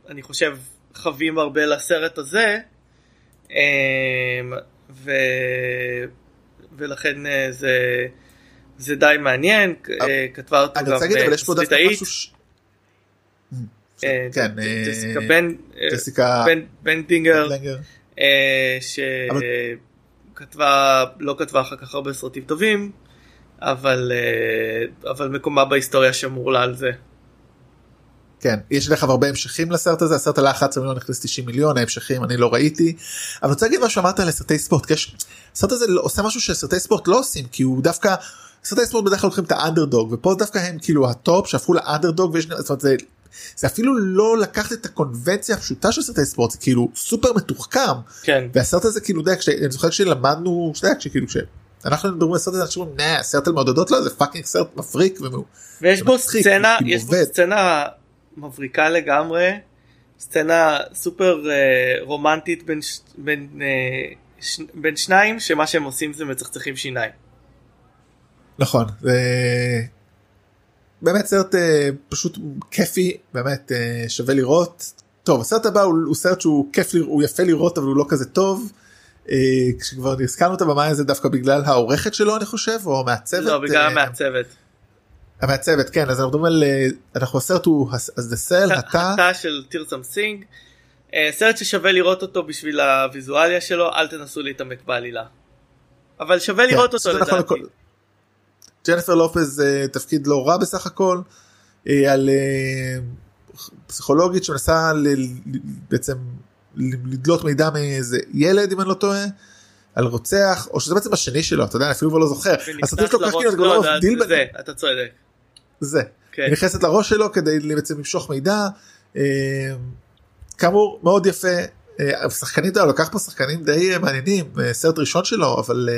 אני חושב חווים הרבה לסרט הזה אה, ו... ולכן אה, זה זה די מעניין אה, כתבה אותו גם תסריטאית. אה, כן, ג- אה, ג'סיקה בן אה, ג'סיקה בן- בן דינגר לנגר. אה, אבל- שכתבה לא כתבה אחר כך הרבה סרטים טובים אבל אה, אבל מקומה בהיסטוריה שמור לה על זה. כן יש לך הרבה המשכים לסרט הזה הסרט עלה 11 מיליון הכניס 90 מיליון ההמשכים אני לא ראיתי. אבל אני רוצה להגיד משהו אמרת על סרטי ספורט כי יש הסרט הזה לא- עושה משהו שסרטי ספורט לא עושים כי הוא דווקא סרטי ספורט בדרך כלל לוקחים את האנדרדוג ופה דווקא הם כאילו ה top שהפכו לאנדרדוג ויש זאת אומרת, זה, זה אפילו לא לקחת את הקונבנציה הפשוטה של סרטי ספורט זה כאילו סופר מתוחכם. כן. והסרט הזה כאילו יודע, כש- אני זוכר כשלמדנו שאתה יודע, כשכאילו כשאנחנו מדברים על סרט הזה אנשים אומרים "נה, סרט על מעודדות לא זה fucking סרט מבריק והוא ויש בו סצנה כאילו יש בו. סצנה מבריקה לגמרי סצנה סופר אה, רומנטית בין ש- בין אה, ש- בין שניים שמה שהם עושים זה מצחצחים שיניים. נכון זה באמת סרט אה, פשוט כיפי באמת אה, שווה לראות טוב הסרט הבא הוא, הוא סרט שהוא כיף הוא יפה לראות אבל הוא לא כזה טוב. אה, כשכבר הזכרנו את הבמאי הזה דווקא בגלל העורכת שלו אני חושב או המעצבת לא בגלל אה, המעצבת. המעצבת כן אז אנחנו מדברים על אה, אנחנו הסרט הוא אז The Cell התא התא של טארסם סינג. אה, סרט ששווה לראות אותו בשביל הוויזואליה שלו אל תנסו להתעמק בעלילה. אבל שווה כן, לראות אותו נכון לדעתי. לכל- ג'ניפר לופז אה, תפקיד לא רע בסך הכל על פסיכולוגית שמנסה ל- בעצם לדלות מידע מאיזה ילד אם אני לא טועה על רוצח או שזה בעצם השני שלו אתה יודע אני אפילו לא זוכר כאילו לא, לא אתה צודק. זה. כן. היא נכנסת לראש שלו כדי בעצם למשוך מידע. אה, כאמור מאוד יפה. אה, השחקנית הוא לקח פה שחקנים די אה, מעניינים סרט ראשון שלו אבל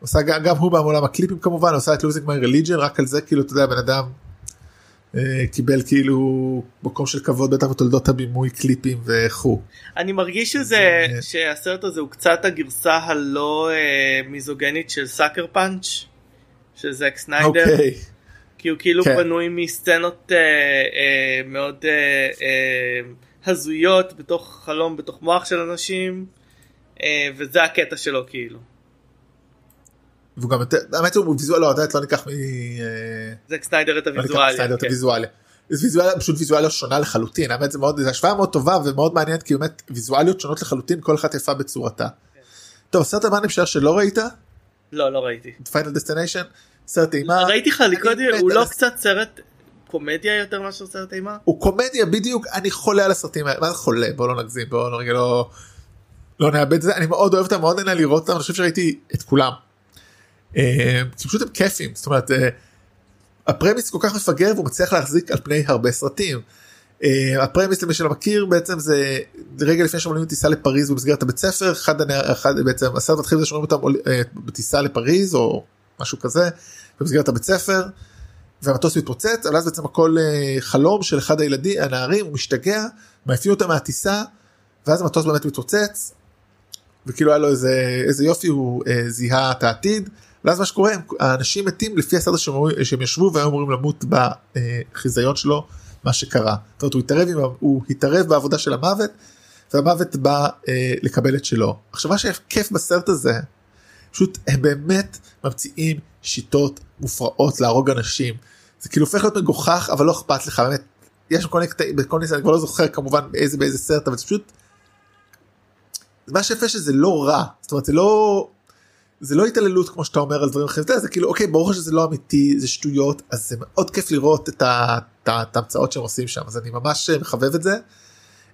עושה גם, גם הוא בעולם הקליפים כמובן עושה את לוזינג מי רליג'ן רק על זה כאילו אתה יודע בן אדם קיבל כאילו מקום של כבוד בטח בתולדות הבימוי קליפים וכו'. אני מרגיש שזה שהסרט הזה הוא קצת הגרסה הלא מיזוגנית של Sucker Punch של זק סניידר אוקיי כי הוא כאילו כן. בנוי מסצנות אה, אה, מאוד אה, אה, הזויות בתוך חלום בתוך מוח של אנשים אה, וזה הקטע שלו כאילו והוא גם יותר האמת הוא ויזואל לא לא ניקח מ... אה, זק סניידר את לא הוויזואליה. כן. הוויזואליה. ויזואליה פשוט ויזואליה שונה לחלוטין האמת זה מאוד זה השוואה מאוד טובה ומאוד מעניינת כי באמת ויזואליות שונות לחלוטין כל אחת יפה בצורתה. טוב הסרט הבא משער שלא ראית לא לא ראיתי. Final Destination סרט אימה ראיתי חליקודי מת הוא לא קצת סרט קומדיה יותר מאשר סרט אימה? הוא קומדיה בדיוק אני חולה על הסרטים האלה מה זה חולה בוא לא נגזים בוא לא רגע לא לא נאבד את זה אני מאוד אוהב אותם מאוד נהנה לראות אותם אני חושב שראיתי את כולם. אה, כי פשוט הם כיפים זאת אומרת אה, ה premise כל כך מפגר והוא מצליח להחזיק על פני הרבה סרטים. אה, ה premise למי שלא מכיר בעצם זה רגע לפני שעולים טיסה לפריז במסגרת הבית ספר אחד, אחד בעצם הסרט מתחיל בזה שרואים אותם אה, בטיסה לפריז או משהו כזה במסגרת הבית ספר. והמטוס מתפוצץ אבל אז בעצם הכל אה, חלום של אחד הילדים הנערים הוא משתגע מעיפים אותם מהטיסה ואז המטוס באמת מתפוצץ. וכאילו היה לו איזה איזה יופי הוא אה, זיהה את העתיד ואז מה שקורה האנשים מתים לפי הסדר שהם, שהם ישבו והיו אמורים למות בחיזיון שלו מה שקרה. זאת אומרת הוא התערב, עם, הוא התערב בעבודה של המוות והמוות בא אה, לקבל את שלו. עכשיו מה שכיף בסרט הזה פשוט הם באמת ממציאים שיטות מופרעות להרוג אנשים. זה כאילו הופך להיות מגוחך אבל לא אכפת לך באמת. יש כל מיני קטעים בכל מיני אני כבר לא זוכר כמובן באיזה באיזה סרט אבל זה פשוט. מה שיפה שזה לא רע זאת אומרת זה לא זה לא התעללות כמו שאתה אומר על דברים אחרים זה כאילו אוקיי ברור שזה לא אמיתי זה שטויות אז זה מאוד כיף לראות את ההמצאות שהם עושים שם אז אני ממש אה, מחבב את זה.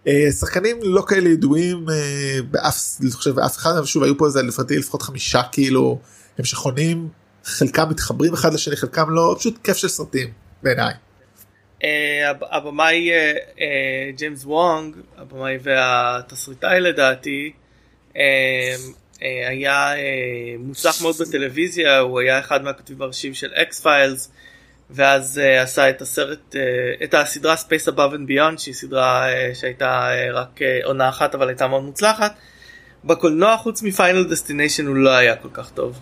אה, שחקנים לא כאלה ידועים אה, באף אני חושב באף אחד אבל שוב היו פה איזה לפרטי לפחות חמישה כאילו הם שחונים חלקם מתחברים אחד לשני חלקם לא פשוט כיף של סרטים בעיניי. אה, הב- הבמאי ג'יימס וונג, הבמאי והתסריטאי לדעתי, היה מוצלח מאוד בטלוויזיה, הוא היה אחד מהכותבים הראשיים של X-Files, ואז אה, עשה את הסרט, אה, את הסדרה Space Above and Beyond, שהיא סדרה אה, שהייתה אה, רק אה, עונה אחת אבל הייתה מאוד מוצלחת. בקולנוע חוץ מ Final Destination הוא לא היה כל כך טוב.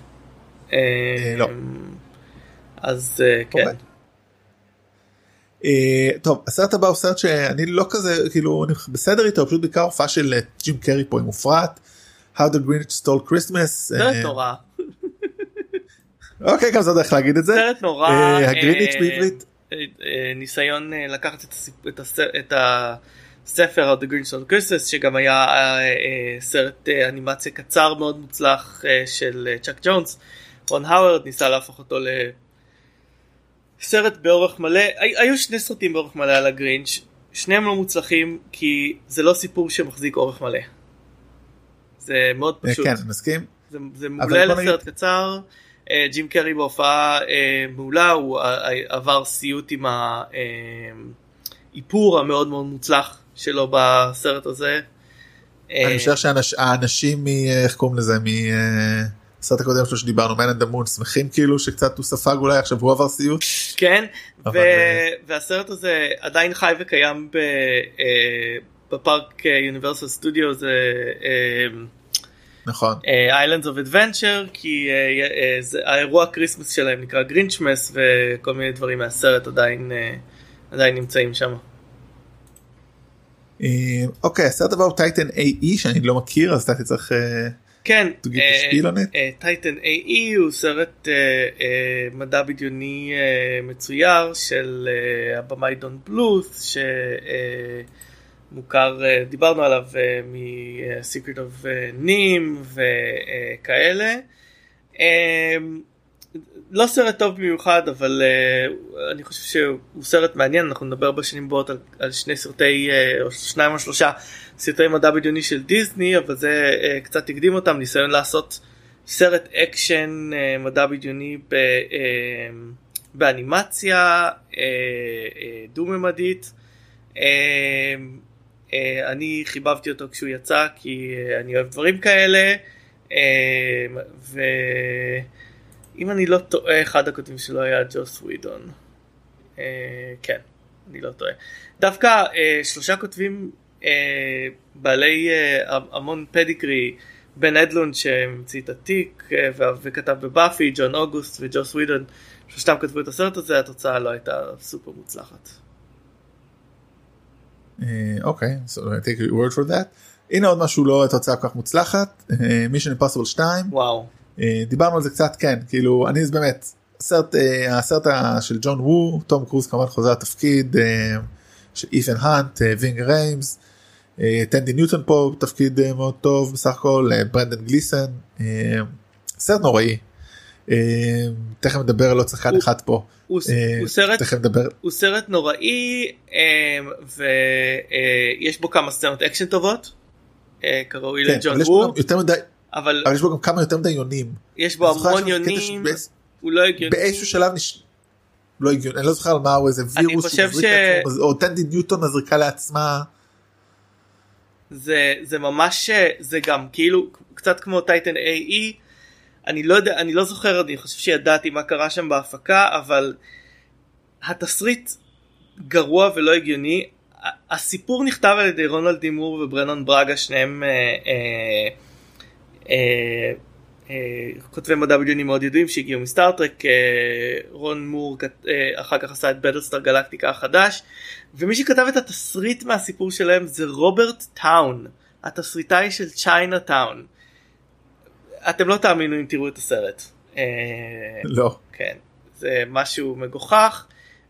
לא. אז אה, כן. אה, טוב הסרט הבא הוא סרט שאני לא כזה כאילו אני בסדר איתו פשוט בעיקר הופעה של ג'ים קרי פה עם מופרט. How the Grinch stole Christmas. סרט נורא. אוקיי גם עוד איך להגיד את זה. סרט נורא. אה, הגריניץ' אה, בעברית. אה, ניסיון לקחת את הספר the Green Stone Christmas שגם היה סרט אנימציה קצר מאוד מוצלח של צ'אק ג'ונס. רון האוורד ניסה להפוך אותו לסרט באורך מלא. הי- היו שני סרטים באורך מלא על הגרינץ', שניהם לא מוצלחים כי זה לא סיפור שמחזיק אורך מלא. זה מאוד פשוט. כן מסכים. זה, זה מעולה נגיד- לסרט קצר. אה, ג'ים קרי בהופעה אה, מעולה, הוא אה, אה, עבר סיוט עם האיפור המאוד מאוד מוצלח שלו בסרט הזה. אה, אני משער שהאנשים מ... איך קוראים לזה מהסרט הקודם שלו שדיברנו Man and the Moon שמחים כאילו שקצת הוא ספג אולי עכשיו הוא עבר סיוט. כן, אבל, אה, והסרט הזה עדיין חי וקיים אה, בפארק Universal Studio זה נכון. Islands of Adventure כי אה, אה, זה- האירוע Christmas שלהם נקרא Grinchmas וכל מיני דברים מהסרט עדיין אה, עדיין נמצאים שם. אוקיי הסרט הבא הוא Titan AE שאני לא מכיר אז אתה צריך אה, כן. Titan AE הוא סרט מדע בדיוני מצויר של הבמאי דון בלות' שמוכר, אה, דיברנו עליו אה, מ-Secret of אה, NIMH וכאלה. אה, לא סרט טוב במיוחד אבל אני חושב שהוא סרט מעניין אנחנו נדבר בשנים הבאות על, על שני סרטי או שניים או שלושה סרטי מדע בדיוני של דיסני אבל זה קצת הקדים אותם ניסיון לעשות סרט אקשן מדע בדיוני ב, באנימציה דו-ממדית. Uh, uh, אני חיבבתי אותו כשהוא יצא כי uh, אני אוהב דברים כאלה. Uh, ו... אם אני לא טועה, אחד הכותבים שלו היה ג'וס ווידון. אה, כן, אני לא טועה. דווקא אה, שלושה כותבים אה, בעלי אה, המון פדיגרי, בן אדלנד שהמציא את ה Tick אה, וכתב ב Buffy, ג'ון אוגוסט וג'וס ווידון, שלושתם כתבו את הסרט הזה, התוצאה לא הייתה סופר מוצלחת. אה, אוקיי so I take your word for that. הנה עוד משהו לא תוצאה כל כך מוצלחת Mission Impossible 2 וואו. אה, דיברנו על זה קצת כן כאילו אני באמת הסרט אה, הסרט של ג'ון וו תום קרוז כמובן חוזר לתפקיד של אית'ן האנט וינג ריימס טנדי ניוטון פה תפקיד מאוד טוב בסך הכל ברנדן גליסן סרט נוראי. אה, תכף נדבר על עוד שחקן הוא- אחד פה. הוא, אה, הוא סרט הוא סרט נוראי ויש בו כמה סצנות אקשן טובות אה, כראוי כן, לג'ון וו אבל אבל יש בו גם כמה יותר מדי יונים. יש בו אני המון יונים שבאיז- הוא לא הגיוני באיזשהו שלב נש... לא הגיוני אני לא זוכר על מה הוא איזה אני וירוס חושב שהוא מזריק ש- לעצמו, או טנדי ניוטון מזריקה לעצמה. זה זה ממש זה גם כאילו קצת כמו טייטן AE אני לא יודע אני לא זוכר אני חושב שידעתי מה קרה שם בהפקה אבל התסריט גרוע ולא הגיוני הסיפור נכתב על ידי רונלד דימור וברנון ברגה שניהם אה, אה, אה, אה, כותבי מדע בדיוני מאוד ידועים שהגיעו מסטארטרק אה, רון מור אה, אחר כך עשה את בטלסטאר גלקטיקה החדש ומי שכתב את התסריט מהסיפור שלהם זה רוברט טאון התסריטאי של צ'יינה טאון. אתם לא תאמינו אם תראו את הסרט. אה, לא. כן, זה משהו מגוחך,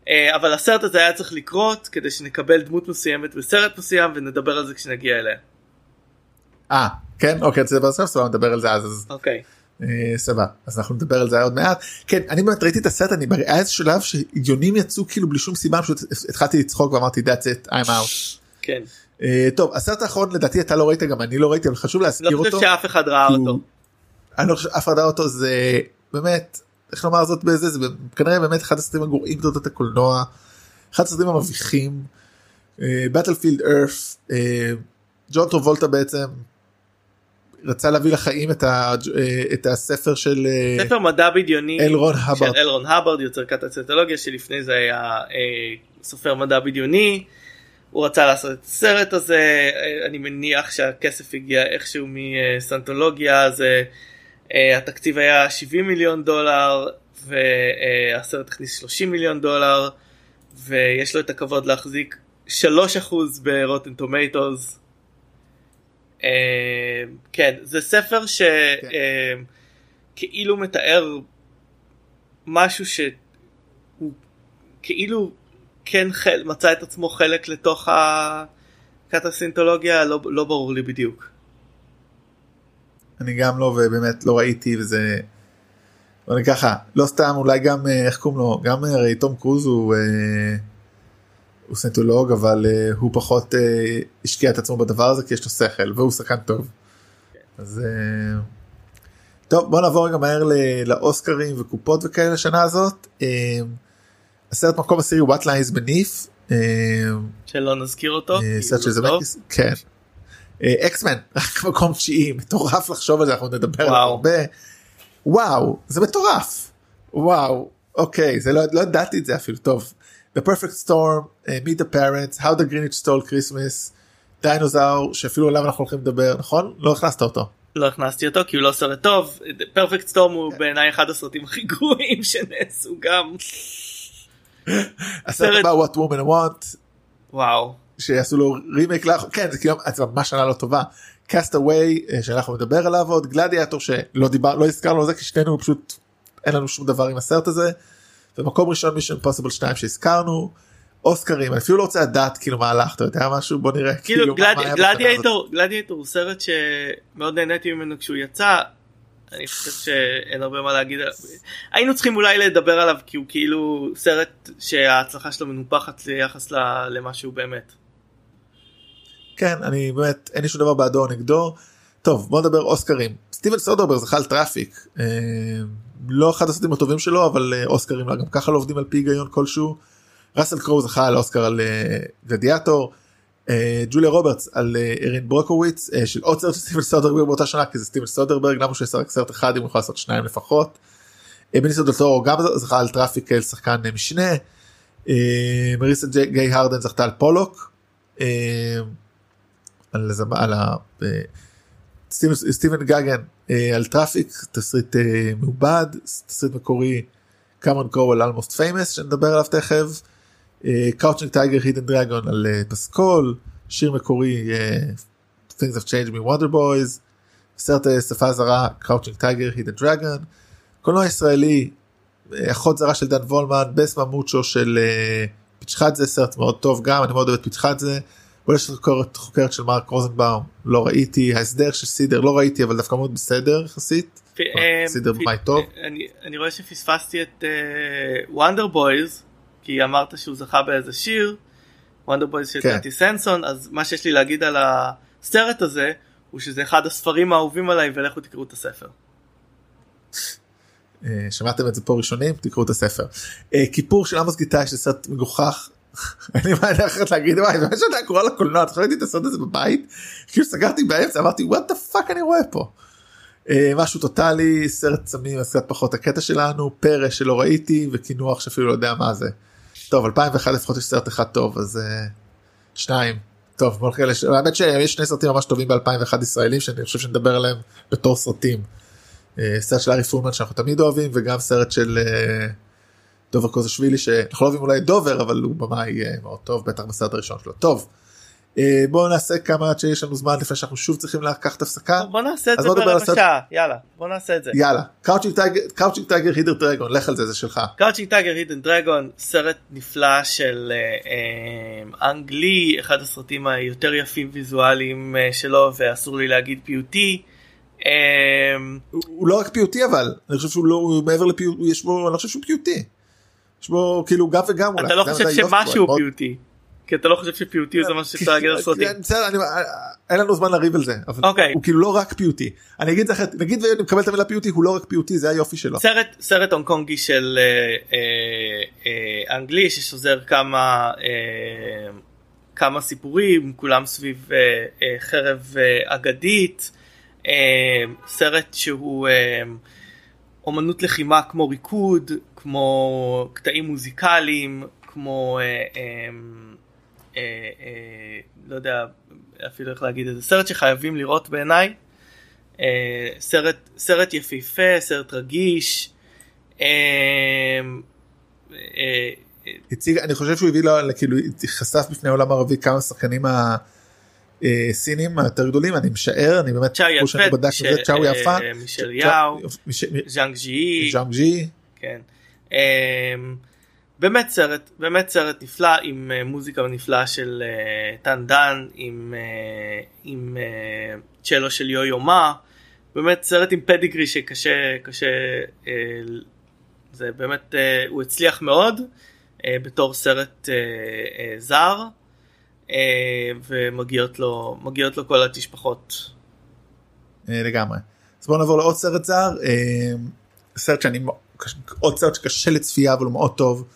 אה, אבל הסרט הזה היה צריך לקרות כדי שנקבל דמות מסוימת בסרט מסוים ונדבר על זה כשנגיע אליה. אה כן אוקיי זה בסוף סבבה נדבר על זה אז אז אוקיי. אה, סבבה אז אנחנו נדבר על זה עוד מעט כן אני באמת ראיתי את הסרט אני היה איזה שלב שיונים יצאו כאילו בלי שום סיבה פשוט התחלתי לצחוק ואמרתי that's it I'm out. כן. טוב הסרט האחרון לדעתי אתה לא ראית גם אני לא ראיתי אבל חשוב להזכיר לא אותו. חושב שאף אחד ראה אותו. אני לא חושב אחד ראה אותו זה באמת איך לומר זאת בזה זה כנראה באמת אחד הסרטים הגרועים בתולדות הקולנוע. אחד הסרטים המביכים. בטלפילד ארף ג'ון טרובולטה בעצם רצה להביא לחיים את, ה, אה, את הספר של אה, ספר מדע בדיוני אלרון של הברד. אלרון הברד יוצר כת הציטולוגיה שלפני זה היה אה, סופר מדע בדיוני. הוא רצה לעשות את הסרט הזה אה, אני מניח שהכסף הגיע איכשהו מסנטולוגיה זה אה, התקציב היה 70 מיליון דולר והסרט הכניס 30 מיליון דולר ויש לו את הכבוד להחזיק 3% ברוטן טומטוס. כן זה ספר שכאילו כן. מתאר משהו שהוא כאילו כן חל, מצא את עצמו חלק לתוך הקטסינטולוגיה לא, לא ברור לי בדיוק. אני גם לא ובאמת לא ראיתי וזה. אני ככה לא סתם אולי גם אה, איך קוראים לו גם אה, הרי תום קרוז הוא אה, הוא סנטולוג אבל אה, הוא פחות אה, השקיע את עצמו בדבר הזה כי יש לו שכל והוא שחקן טוב. אז אה, טוב בוא נעבור רגע מהר לאוסקרים וקופות וכאלה לשנה הזאת. אה, הסרט מקום עשירי What Lies Beneath. אה, שלא נזכיר אותו. אה, סרט של זמקיס, כן. אקסמן רק מקום תשיעי מטורף לחשוב על זה אנחנו נדבר על הרבה. וואו זה מטורף. וואו אוקיי זה לא, לא ידעתי את זה אפילו טוב. The Perfect Storm, uh, Meet the Parents, How the Greenwich Stole Christmas, Dinosaur שאפילו עליו אנחנו הולכים לדבר נכון? לא הכנסת אותו. לא הכנסתי אותו כי הוא לא סרט טוב. Perfect Storm הוא בעיניי אחד הסרטים הכי גרועים שנעשו גם. הסרט הבא What Women Want. וואו. שיעשו לו רימייק לך כן זה כאילו זה ממש שנה לא טובה. Cast Away אה, שאנחנו נדבר עליו עוד גלדיאטור שלא דיבר לא הזכרנו על זה כי שנינו פשוט אין לנו שום דבר עם הסרט הזה. ומקום ראשון Mission Impossible 2 שהזכרנו. אוסקרים אני אפילו לא רוצה לדעת כאילו מה הלך אתה יודע משהו בוא נראה כאילו, כאילו גלדיאטור גלדיאטור הוא סרט שמאוד נהניתי ממנו כשהוא יצא אני חושב שאין הרבה מה להגיד היינו צריכים אולי לדבר עליו כי הוא כאילו סרט שההצלחה שלו מנופחת ליחס למה שהוא באמת. כן אני באמת אין לי שום דבר בעדו או נגדו טוב בוא נדבר אוסקרים סטיבן סודרברג זכה על Traffic אה, לא אחד הסרטים הטובים שלו אבל אה, אוסקרים גם ככה לא עובדים על פי היגיון כלשהו. ראסל קרואו זכה על אוסקר על אה, גלדיאטור. אה, ג'וליה רוברטס על אה, ארין ברוקוביץ' של עוד סרט של סטיבן סודרברג באותה שנה כי זה סטיבן סודרברג למה שהוא יעשה רק סרט אחד אם הוא יכול לעשות שניים לפחות. בניסו דלתורו גם זכה על Traffic כאל שחקן משנה. מרשה גיי הרדן זכתה על פולוק. על, על ה... סטיבן גגן על Traffic תסריט מעובד תסריט מקורי קמרון קרואו Almost Famous שנדבר עליו תכף. Crouching Tiger Hidden Dragon על פסקול שיר מקורי things have changed מ Wonder Boys סרט שפה זרה Crouching Tiger Hidden Dragon קולנוע ישראלי אחות זרה של דן וולמן בסמה מוצ'ו של פיצ'חדזה סרט מאוד טוב גם אני מאוד אוהב את פיצ'חדזה. אולי יש חוקרת, חוקרת של מרק רוזנבאום לא ראיתי ההסדר של סידר לא ראיתי אבל דווקא מאוד בסדר יחסית. סידר במאי טוב. אני רואה שפספסתי את וונדר בויז כי אמרת שהוא זכה באיזה שיר, וונדר בויז של כן. טי סנסון, אז מה שיש לי להגיד על הסרט הזה, הוא שזה אחד הספרים האהובים עליי ולכו תקראו את הספר. אה, שמעתם את זה פה ראשונים תקראו את הספר. אה, כיפור של עמוס גיטאי שזה סרט מגוחך. אין לי מה אחרת להגיד וואי זה מה שאתה קורא לקולנוע אתה ראיתי את הסרט הזה בבית כאילו סגרתי באמצע אמרתי what the fuck אני רואה פה. אה, משהו טוטאלי סרט סמים אז קצת פחות הקטע שלנו פרא שלא ראיתי וקינוח שאפילו לא יודע מה זה. טוב 2001 לפחות יש סרט אחד טוב אז אה, שניים טוב בוא נראה האמת שיש שני סרטים ממש טובים ב2001 ישראלים שאני חושב שנדבר עליהם בתור סרטים. אה, סרט של ארי פולמן שאנחנו תמיד אוהבים וגם סרט של דובר קוסאשווילי שאנחנו לא אוהבים אולי דובר אבל הוא במאי אה, מאוד טוב בטח בסרט הראשון שלו טוב. אה, בואו נעשה כמה עד שיש לנו זמן לפני שאנחנו שוב צריכים לקחת הפסקה. בוא נעשה את זה ברבע שעה יאללה בוא נעשה את זה. יאללה Crouching Tiger Hidden Dragon לך על זה זה שלך. Crouching Tiger Hidden Dragon סרט נפלא של אה, אה, אנג לי אחד הסרטים היותר יפים ויזואליים שלו ואסור לי להגיד פיוטי. הוא לא רק פיוטי אבל אני חושב שהוא לא מעבר לפיוטי יש בו אני חושב שהוא פיוטי. יש בו כאילו גם וגם אתה לא חושב שמשהו פיוטי. כי אתה לא חושב שפיוטי זה מה שאתה להגיד על סרטים. אין לנו זמן לריב על זה אוקיי. הוא כאילו לא רק פיוטי אני אגיד לך נגיד ואני מקבל את המילה פיוטי הוא לא רק פיוטי זה היופי שלו. סרט סרט הונג קונגי של אה, אה, אה, אנגלי ששוזר כמה כמה סיפורים כולם סביב חרב אגדית סרט שהוא אומנות לחימה כמו ריקוד כמו קטעים מוזיקליים כמו. אה, אה, לא יודע אפילו איך להגיד את זה סרט שחייבים לראות בעיניי אה, סרט, סרט יפהפה, סרט רגיש. אה, אה, הציג, אני חושב שהוא הביא לו, כאילו, חשף בפני העולם הערבי כמה שחקנים הסינים היותר גדולים, אני משער, אני באמת, צ'או יפה, צ'או יפה, מישל יאו, ז'אנג ז'י, ז'אנג ג'י, כן. אמ, באמת סרט, באמת סרט נפלא עם אה, מוזיקה נפלאה של אה, טן דן, עם, אה, עם צ'לו של יו יו מה, באמת סרט עם פדיגרי שקשה, קשה, זה באמת, הוא הצליח מאוד בתור סרט זר, ומגיעות לו, לו כל התשפחות. לגמרי. אז בואו נעבור לעוד סרט זר, סרט שאני, עוד סרט שקשה לצפייה אבל הוא מאוד טוב.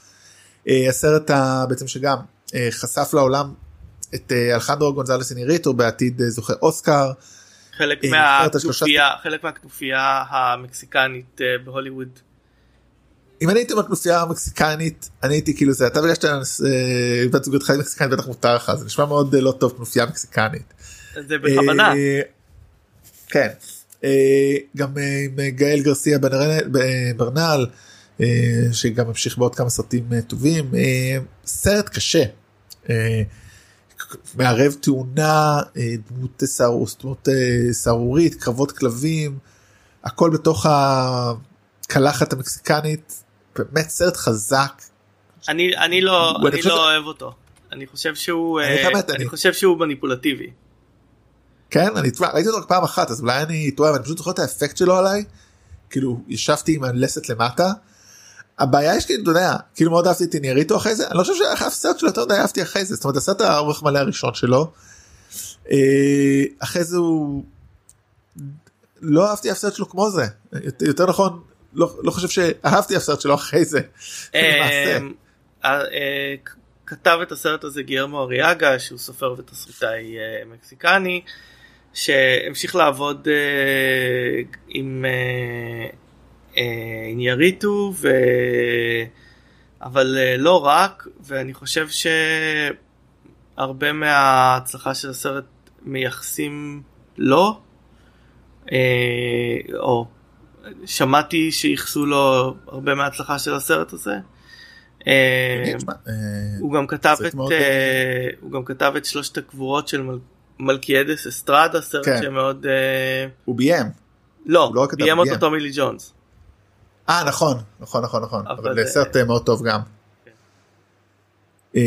אה, הסרט ה- בעצם שגם אה, חשף לעולם את אה, אלחנדרו גונזלס איניריטו בעתיד זוכה אוסקר. חלק מהכנופיה, חלק מהכנופיה המקסיקנית בהוליווד. אם אני הייתי בכנופיה המקסיקנית אני הייתי כאילו זה אתה בגלל שאתה בת זוגתך היא מקסיקנית בטח מותר לך זה נשמע מאוד לא טוב כנופיה מקסיקנית. זה בכוונה. כן. אה, גם אה, עם גאל גרסיה ברנל- ברנל אה, שגם המשיך בעוד כמה סרטים אה, טובים אה, סרט קשה. אה, מערב תאונה אה, דמות אה, סהרורית קרבות כלבים הכל בתוך הקלחת המקסיקנית באמת סרט חזק אני אני לא אני לא אוהב אותו. אני חושב שהוא אה, אני- חושב שהוא מניפולטיבי. כן אני תשמע, ראיתי אותו רק פעם אחת אז אולי אני טועה אבל אני פשוט זוכר את האפקט שלו עליי כאילו ישבתי עם הלסת למטה. הבעיה יש כאילו אתה יודע כאילו מאוד אהבתי את איניאריטו אחרי זה אני לא חושב שאף סרט שלו יותר מדי אהבתי אחרי זה זאת אומרת הסרט האורך מלא הראשון שלו. אה, אחרי זה הוא לא אהבתי אף סרט שלו כמו זה יותר- נכון לא, לא חושב שאהבתי אף סרט שלו אחרי זה. אה, אה, כתב את הסרט הזה גיירמו אריאגה שהוא סופר ותסריטאי מקסיקני שהמשיך לעבוד אה, עם אה, אה, עם יריטו ו... אבל אה, לא רק ואני חושב שהרבה מההצלחה של הסרט מייחסים לו אה, או שמעתי שייחסו לו הרבה מההצלחה של הסרט הזה. אה, הוא גם כתב את הוא גם כתב את שלושת הקבורות של מלכיאדס אסטרדה סרט כן. שמאוד אה, הוא ביים. לא הוא לא ביים אותו. טומי לי ג'ונס. אה נכון נכון נכון נכון אבל אבל זה- סרט אה, מאוד טוב גם. כן. אה,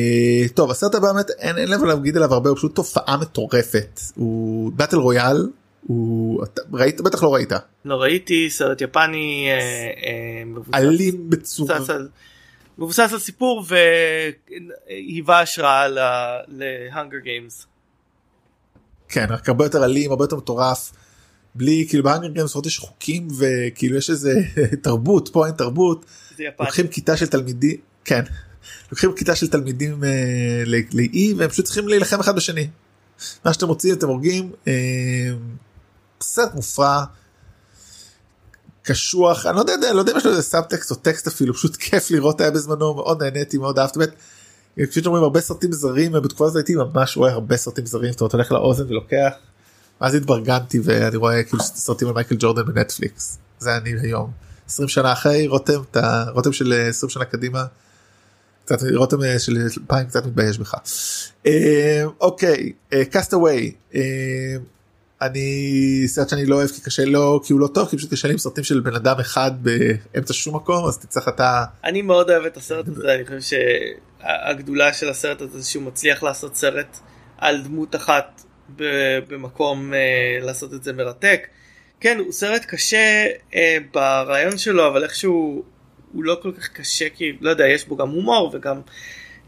טוב הסרט הבא באמת אין אין לב להגיד עליו הרבה הוא פשוט תופעה מטורפת הוא באטל רויאל הוא אתה- ראית בטח לא ראית לא ראיתי סרט יפני אלים בצורה מבוסס על סיפור והיווה השראה להונגר גיימס. כן רק הרבה יותר אלים הרבה יותר מטורף. בלי כאילו בהאנגר גיימס לפחות יש חוקים וכאילו יש איזה תרבות פה אין תרבות. לוקחים כיתה של תלמידים כן לוקחים כיתה של תלמידים אה, לאי והם פשוט צריכים להילחם אחד בשני. מה שאתם רוצים אתם הורגים אה, סרט מופרע. קשוח אני לא יודע לא יודע אם יש לו איזה סאבטקסט או טקסט אפילו פשוט כיף לראות היה בזמנו מאוד נהניתי מאוד אהבתי באמת. כפי שאומרים הרבה סרטים זרים בתקופה הזאת הייתי ממש רואה הרבה סרטים זרים זאת אומרת הולך לאוזן ולוקח. אז התברגנתי ואני רואה כאילו סרטים על מייקל ג'ורדן בנטפליקס זה אני היום 20 שנה אחרי רותם אתה רותם של אה, 20 שנה קדימה. קצת רותם אה, של 2000 קצת מתבייש בך. אה, אוקיי קאסטווי אני סרט שאני לא אוהב כי קשה לו כי הוא לא טוב כי פשוט קשה לי עם סרטים של בן אדם אחד באמצע שום מקום אז תצטרך אתה אני מאוד אוהב את הסרט הזה, אני חושב שהגדולה של הסרט הזה זה שהוא מצליח לעשות סרט על דמות אחת במקום אה, לעשות את זה מרתק. כן, הוא סרט קשה אה, ברעיון שלו, אבל איכשהו הוא לא כל כך קשה, כי לא יודע, יש בו גם הומור וגם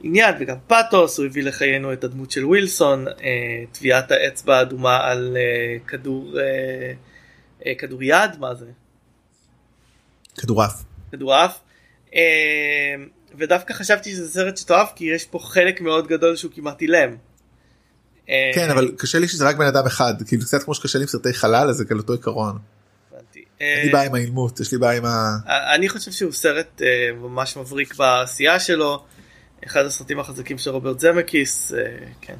עניין וגם פאתוס, הוא הביא לחיינו את הדמות של ווילסון, אה, טביעת האצבע האדומה על אה, כדור, אה, אה, כדור יד, מה זה? כדורעף. כדורעף. אה, ודווקא חשבתי שזה סרט שתאהב כי יש פה חלק מאוד גדול שהוא כמעט אילם. אה, כן אבל קשה לי שזה רק בן אדם אחד כאילו קצת כמו שקשה לי עם סרטי חלל אז זה כאל אותו עיקרון. אין אה, לי בעיה עם האילמות יש לי בעיה עם ה... אני חושב שהוא סרט אה, ממש מבריק בעשייה שלו. אחד הסרטים החזקים של רוברט זמקיס. אה, כן.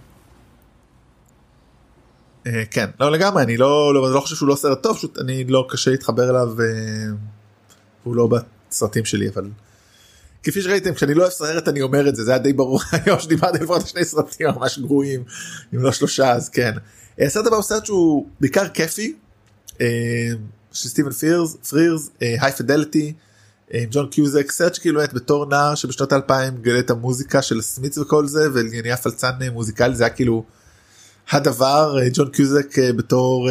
אה, כן לא לגמרי אני לא לא, לא חושב שהוא לא סרט טוב פשוט אני לא קשה להתחבר אליו אה, הוא לא בסרטים שלי אבל. כפי שראיתם כשאני לא אוהב סרט אני אומר את זה זה היה די ברור היום שדיברתי לפחות שני סרטים ממש גרועים אם לא שלושה אז כן. הסרט הבא הוא סרט שהוא בעיקר כיפי של סטיבן פרירס היי פדליטי ג'ון קיוזק סרט שכאילו באמת בתור נער שבשנות 2000 גלה את המוזיקה של סמיץ וכל זה ונהיה פלצן אה, מוזיקלי זה היה כאילו הדבר אה, ג'ון קיוזק אה, בתור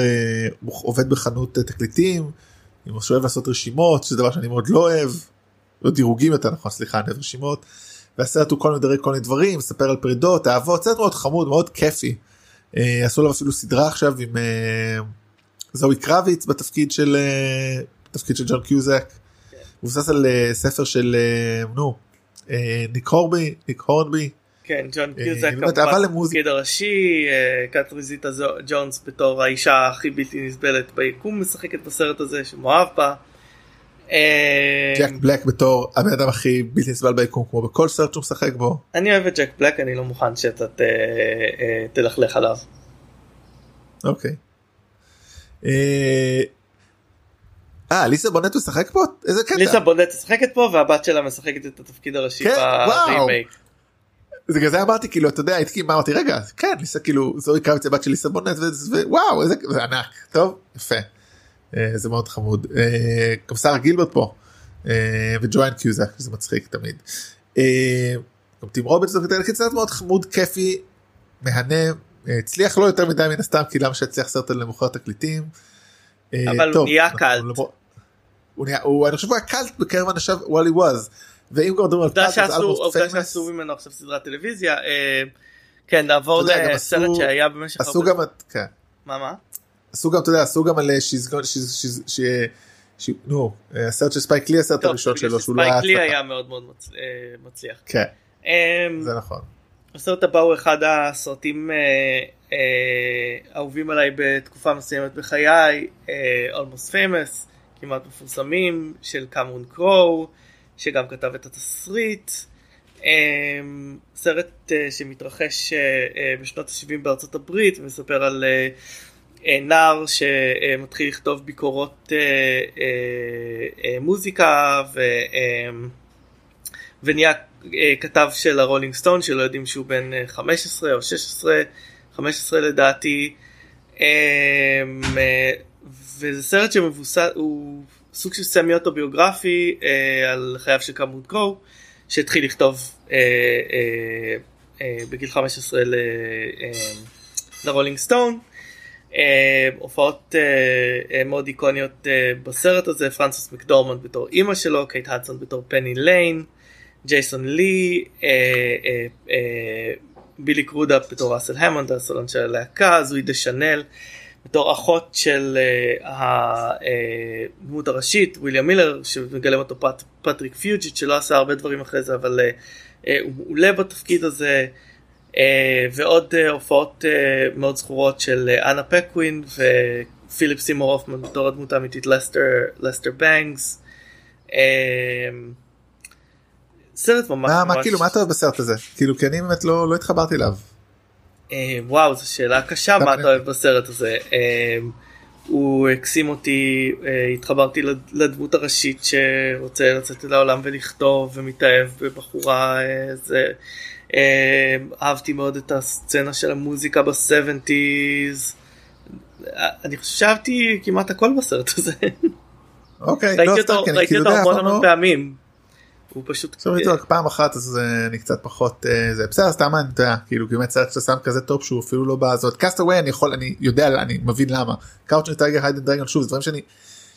עובד בחנות תקליטים. הוא שאוהב לעשות רשימות שזה דבר שאני מאוד לא אוהב. לא דירוגים יותר נכון סליחה אני אוהב רשימות. והסרט הוא כל מיני דברים כל מיני דברים מספר על פרידות אהבות סרט מאוד חמוד מאוד כיפי. עשו לו אפילו סדרה עכשיו עם זוהי קרביץ בתפקיד של תפקיד של ג'ון קיוזק. מבוסס על אה, ספר של אה, נו אה, ניק הורבי ניק הורנבי. כן ג'ון קיוזק התפקיד הראשי קטריזיטה ג'ונס בתור האישה הכי בלתי נסבלת ביקום משחקת בסרט הזה שמאוהב בה. ג'ק בלק בתור הבן אדם הכי בלתי נסבל ביקום כמו בכל סרט שהוא משחק בו. אני אוהב את ג'ק בלק אני לא מוכן שאתה תלכלך עליו. אוקיי. אה ליסה בונט משחק פה? איזה קטע. ליסה בונט משחקת פה והבת שלה משחקת את התפקיד הראשי כן, ברימייק. זה אמרתי כאילו אתה יודע הייתי אמרתי רגע כן ליסה כאילו זואי קרביץ הבת של ליסה בונט ווואו איזה זה ענק טוב יפה אה, זה מאוד חמוד אה, גם שרה גילברט פה אה, וג'ואן קיוזק זה מצחיק תמיד. גם טים רובינס זה מאוד חמוד כיפי מהנה הצליח לא יותר מדי מן הסתם כי למה שהצליח סרט למוכר תקליטים. אבל הוא נהיה קאלט. הוא נהיה, הוא, אני חושב שהוא היה קאלט בקרב אנשיו וואלי ווז. ואם כבר מדברים על קאלט אז עובדה שעשו ממנו עכשיו סדרת טלוויזיה. אה, כן נעבור לסרט שהיה במשך עשו גם כן. מה מה? עשו גם אתה יודע עשו גם על נו הסרט של ספייק לי הסרט הראשון שלו שהוא לא היה ספייק לי היה מאוד מאוד אה, מצליח. כן. אמ, זה נכון. הסרט הבא הוא אחד הסרטים אה, אהובים עליי בתקופה מסוימת בחיי, Almost Famous. כמעט מפורסמים של קמרון קרואו שגם כתב את התסריט. סרט אה, שמתרחש אה, אה, בשנות ה-70 בארצות הברית ומספר על נער שמתחיל לכתוב ביקורות מוזיקה ו... ונהיה כתב של הרולינג סטון שלא יודעים שהוא בן 15 או 16, 15 לדעתי. אמ, וזה סרט שמבוסס, הוא סוג של סמי אוטוביוגרפי אה, על חייו של קמרון קרואו, שהתחיל לכתוב אה, אה, אה, בגיל 15 ל, אה, לרולינג סטון. אה, הופעות אה, אה, מאוד איקוניות אה, בסרט הזה, פרנסס מקדורמנד בתור אימא שלו, קייט הדסון בתור פני ליין, ג'ייסון לי, אה, אה, אה, בילי קרודאפ בתור ראסל המונד, הסולן של הלהקה, זואי דשאנל. בתור אחות של הדמות הראשית וויליאם מילר שמגלם אותו פט, פטריק פיוג'יט שלא עשה הרבה דברים אחרי זה אבל אה, אה, הוא מעולה בתפקיד הזה uh, ועוד uh, הופעות uh, מאוד זכורות של אנה פקווין ופיליפ סימור הופמן בתור הדמות האמיתית לסטר בנגס. סרט ממש מה, ממש... מה כאילו מה אתה אוהב בסרט הזה כאילו כי אני באמת לא, לא התחברתי אליו. אה, וואו זו שאלה קשה מה אתה אוהב בסרט הזה. אה, הוא הקסים אותי, אה, התחברתי לדמות הראשית שרוצה לצאת לעולם ולכתוב ומתאהב בבחורה. זה, אהבתי מאוד את הסצנה של המוזיקה בסבנטיז. אני חשבתי כמעט הכל בסרט הזה. אוקיי, לא, אותו, ראיתי אותו המון המון פעמים. הוא פשוט עכשיו ראיתי רק פעם אחת אז אה, אני קצת פחות אה, זה בסדר סתם אני יודע כאילו באמת סרט שאתה שם כזה טוב שהוא אפילו לא בזאת קאסטווי אני יכול אני יודע אני מבין למה קאוצ'ן טייגר היידן דרגן שוב דברים שאני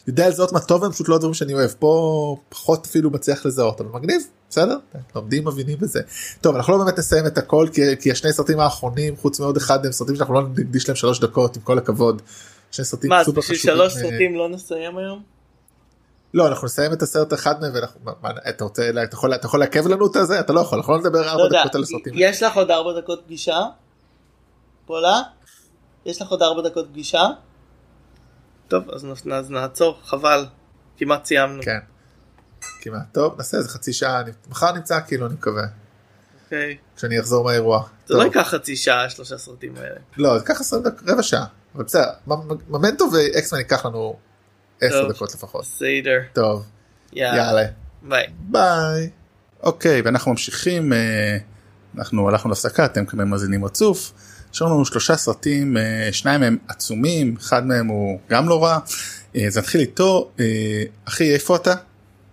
יודע לזהות מה טוב הם פשוט לא דברים שאני אוהב פה פחות אפילו מצליח לזהות אבל מגניב בסדר לומדים מבינים בזה טוב אנחנו לא באמת נסיים את הכל כי, כי השני סרטים האחרונים חוץ מעוד אחד הם סרטים שאנחנו לא נקדיש להם שלוש דקות עם כל הכבוד. שני סרטים מה, סופר חשובים. שלוש אה, סרטים לא נסיים היום? לא אנחנו נסיים את הסרט אחד מהם ואנחנו מה, אתה רוצה אתה יכול אתה יכול לעכב לנו את זה אתה לא יכול אנחנו לא נדבר ארבע לא דקות על הסרטים. יש לך עוד ארבע דקות פגישה? פולה? יש לך עוד ארבע דקות פגישה? טוב אז, אז נעצור חבל כמעט סיימנו. כן. כמעט טוב נעשה איזה חצי שעה מחר נמצא כאילו אני מקווה. אוקיי. כשאני אחזור מהאירוע. זה לא. ייקח חצי שעה שלושה סרטים האלה. לא, זה ייקח 20 דקות, רבע שעה. אבל בסדר, מ- ממנטו ואקסמן ייקח לנו 10 טוב. דקות לפחות. בסדר. טוב, יאללה. ביי. ביי. אוקיי, ואנחנו ממשיכים, אה, אנחנו הלכנו להפסקה, אתם כנראה מאזינים רצוף. יש לנו שלושה סרטים, אה, שניים מהם עצומים, אחד מהם הוא גם לא רע. אה, אז נתחיל איתו, אה, אחי איפה אתה?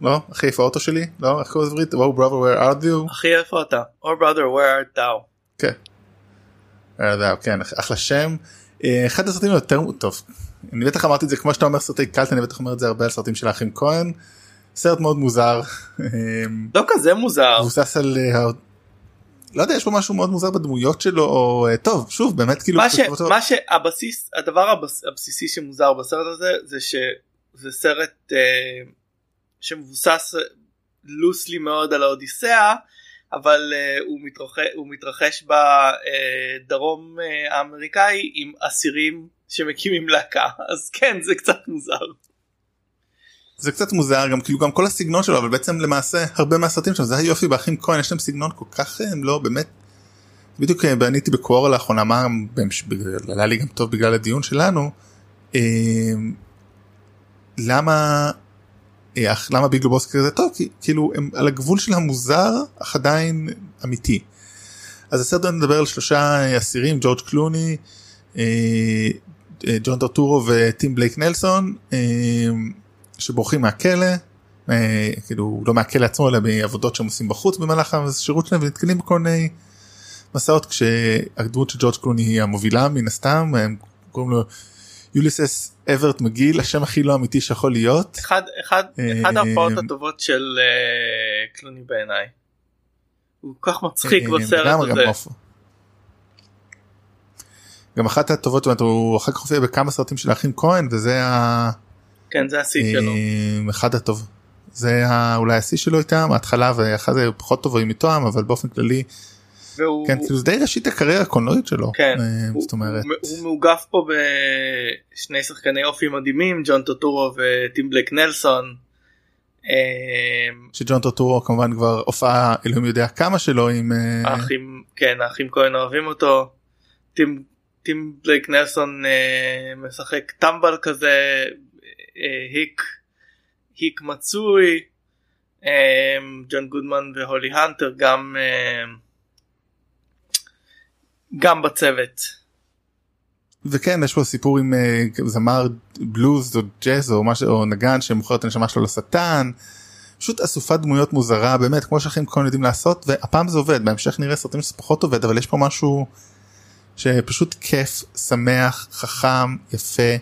לא? אחי איפה האוטו שלי? לא? איך קוראים לזה בעברית? Oh brother where are you? אחי איפה אתה? or brother where art thou? כן. אה, כן, אחלה שם. אה, אחד הסרטים היותר טוב. אני בטח אמרתי את זה כמו שאתה אומר סרטי קלט, אני בטח אומר את זה הרבה על סרטים של האחים כהן. סרט מאוד מוזר. אה, לא כזה מוזר. מבוסס על אה, לא יודע יש פה משהו מאוד מוזר בדמויות שלו או אה, טוב שוב באמת כאילו מה ש... מה שהבסיס הדבר הבס... הבסיסי שמוזר בסרט הזה זה שזה סרט אה, שמבוסס לוסלי מאוד על האודיסאה אבל אה, הוא, מתרחש, הוא מתרחש בדרום אה, האמריקאי עם אסירים שמקימים להקה אז כן זה קצת מוזר. זה קצת מוזר גם כאילו גם כל הסגנון שלו אבל בעצם למעשה הרבה מהסרטים שלו זה היופי באחים כהן יש להם סגנון כל כך אה, הם לא באמת. בדיוק אה, בניתי בקוורה לאחרונה מה עלה לי גם טוב בגלל הדיון שלנו. אה, למה אה, אך- למה ביג לבוסקי כזה טוב כי כאילו הם על הגבול של המוזר אך עדיין אמיתי. אז הסרט מדבר על שלושה אה, אסירים ג'ורג' קלוני אה, אה, ג'ון טורטורו וטים בלייק נלסון אה, שבורחים מהכלא אה, כאילו לא מהכלא עצמו אלא מעבודות שהם עושים בחוץ במהלך השירות שלהם ונתקלים בכל מיני מסעות כשהדמות של ג'ורג' קלוני היא המובילה מן הסתם הם קוראים לו יוליסס אברט מגיל השם הכי לא אמיתי שיכול להיות אחד, אחד, אחד אה, ההופעות הטובות של אה, קלוני בעיניי. הוא כל כך מצחיק אה, בסרט הזה. גם אחת הטובות הוא אחר כך הופיע בכמה סרטים של האחים כהן וזה ה... כן זה השיא שלו. אה, אחד הטוב. זה אולי השיא שלו איתם ההתחלה ואחרי זה פחות טובים איתם אבל באופן כללי והוא, כן כאילו זה די ראשית הקריירה הקולנועית שלו כן, אה, הוא, זאת אומרת הוא, הוא מאוגף פה בשני שחקני אופי מדהימים ג'ון טוטורו וטים בלק נלסון. אה, שג'ון טורטורו כמובן כבר הופעה אלוהים יודע כמה שלו עם האחים כן האחים כהן אוהבים אותו. טים, טים בלק נלסון אה, משחק טמבל כזה אה, היק היק מצוי. אה, ג'ון גודמן והולי הנטר גם אה, גם בצוות. וכן יש פה סיפור עם אה, זמר בלוז או ג'אז או משהו או נגן שמוכר את הנשמה שלו לשטן. פשוט אסופת דמויות מוזרה באמת כמו שאחים כהן יודעים לעשות והפעם זה עובד בהמשך נראה סרטים שזה פחות עובד אבל יש פה משהו שפשוט כיף שמח חכם יפה.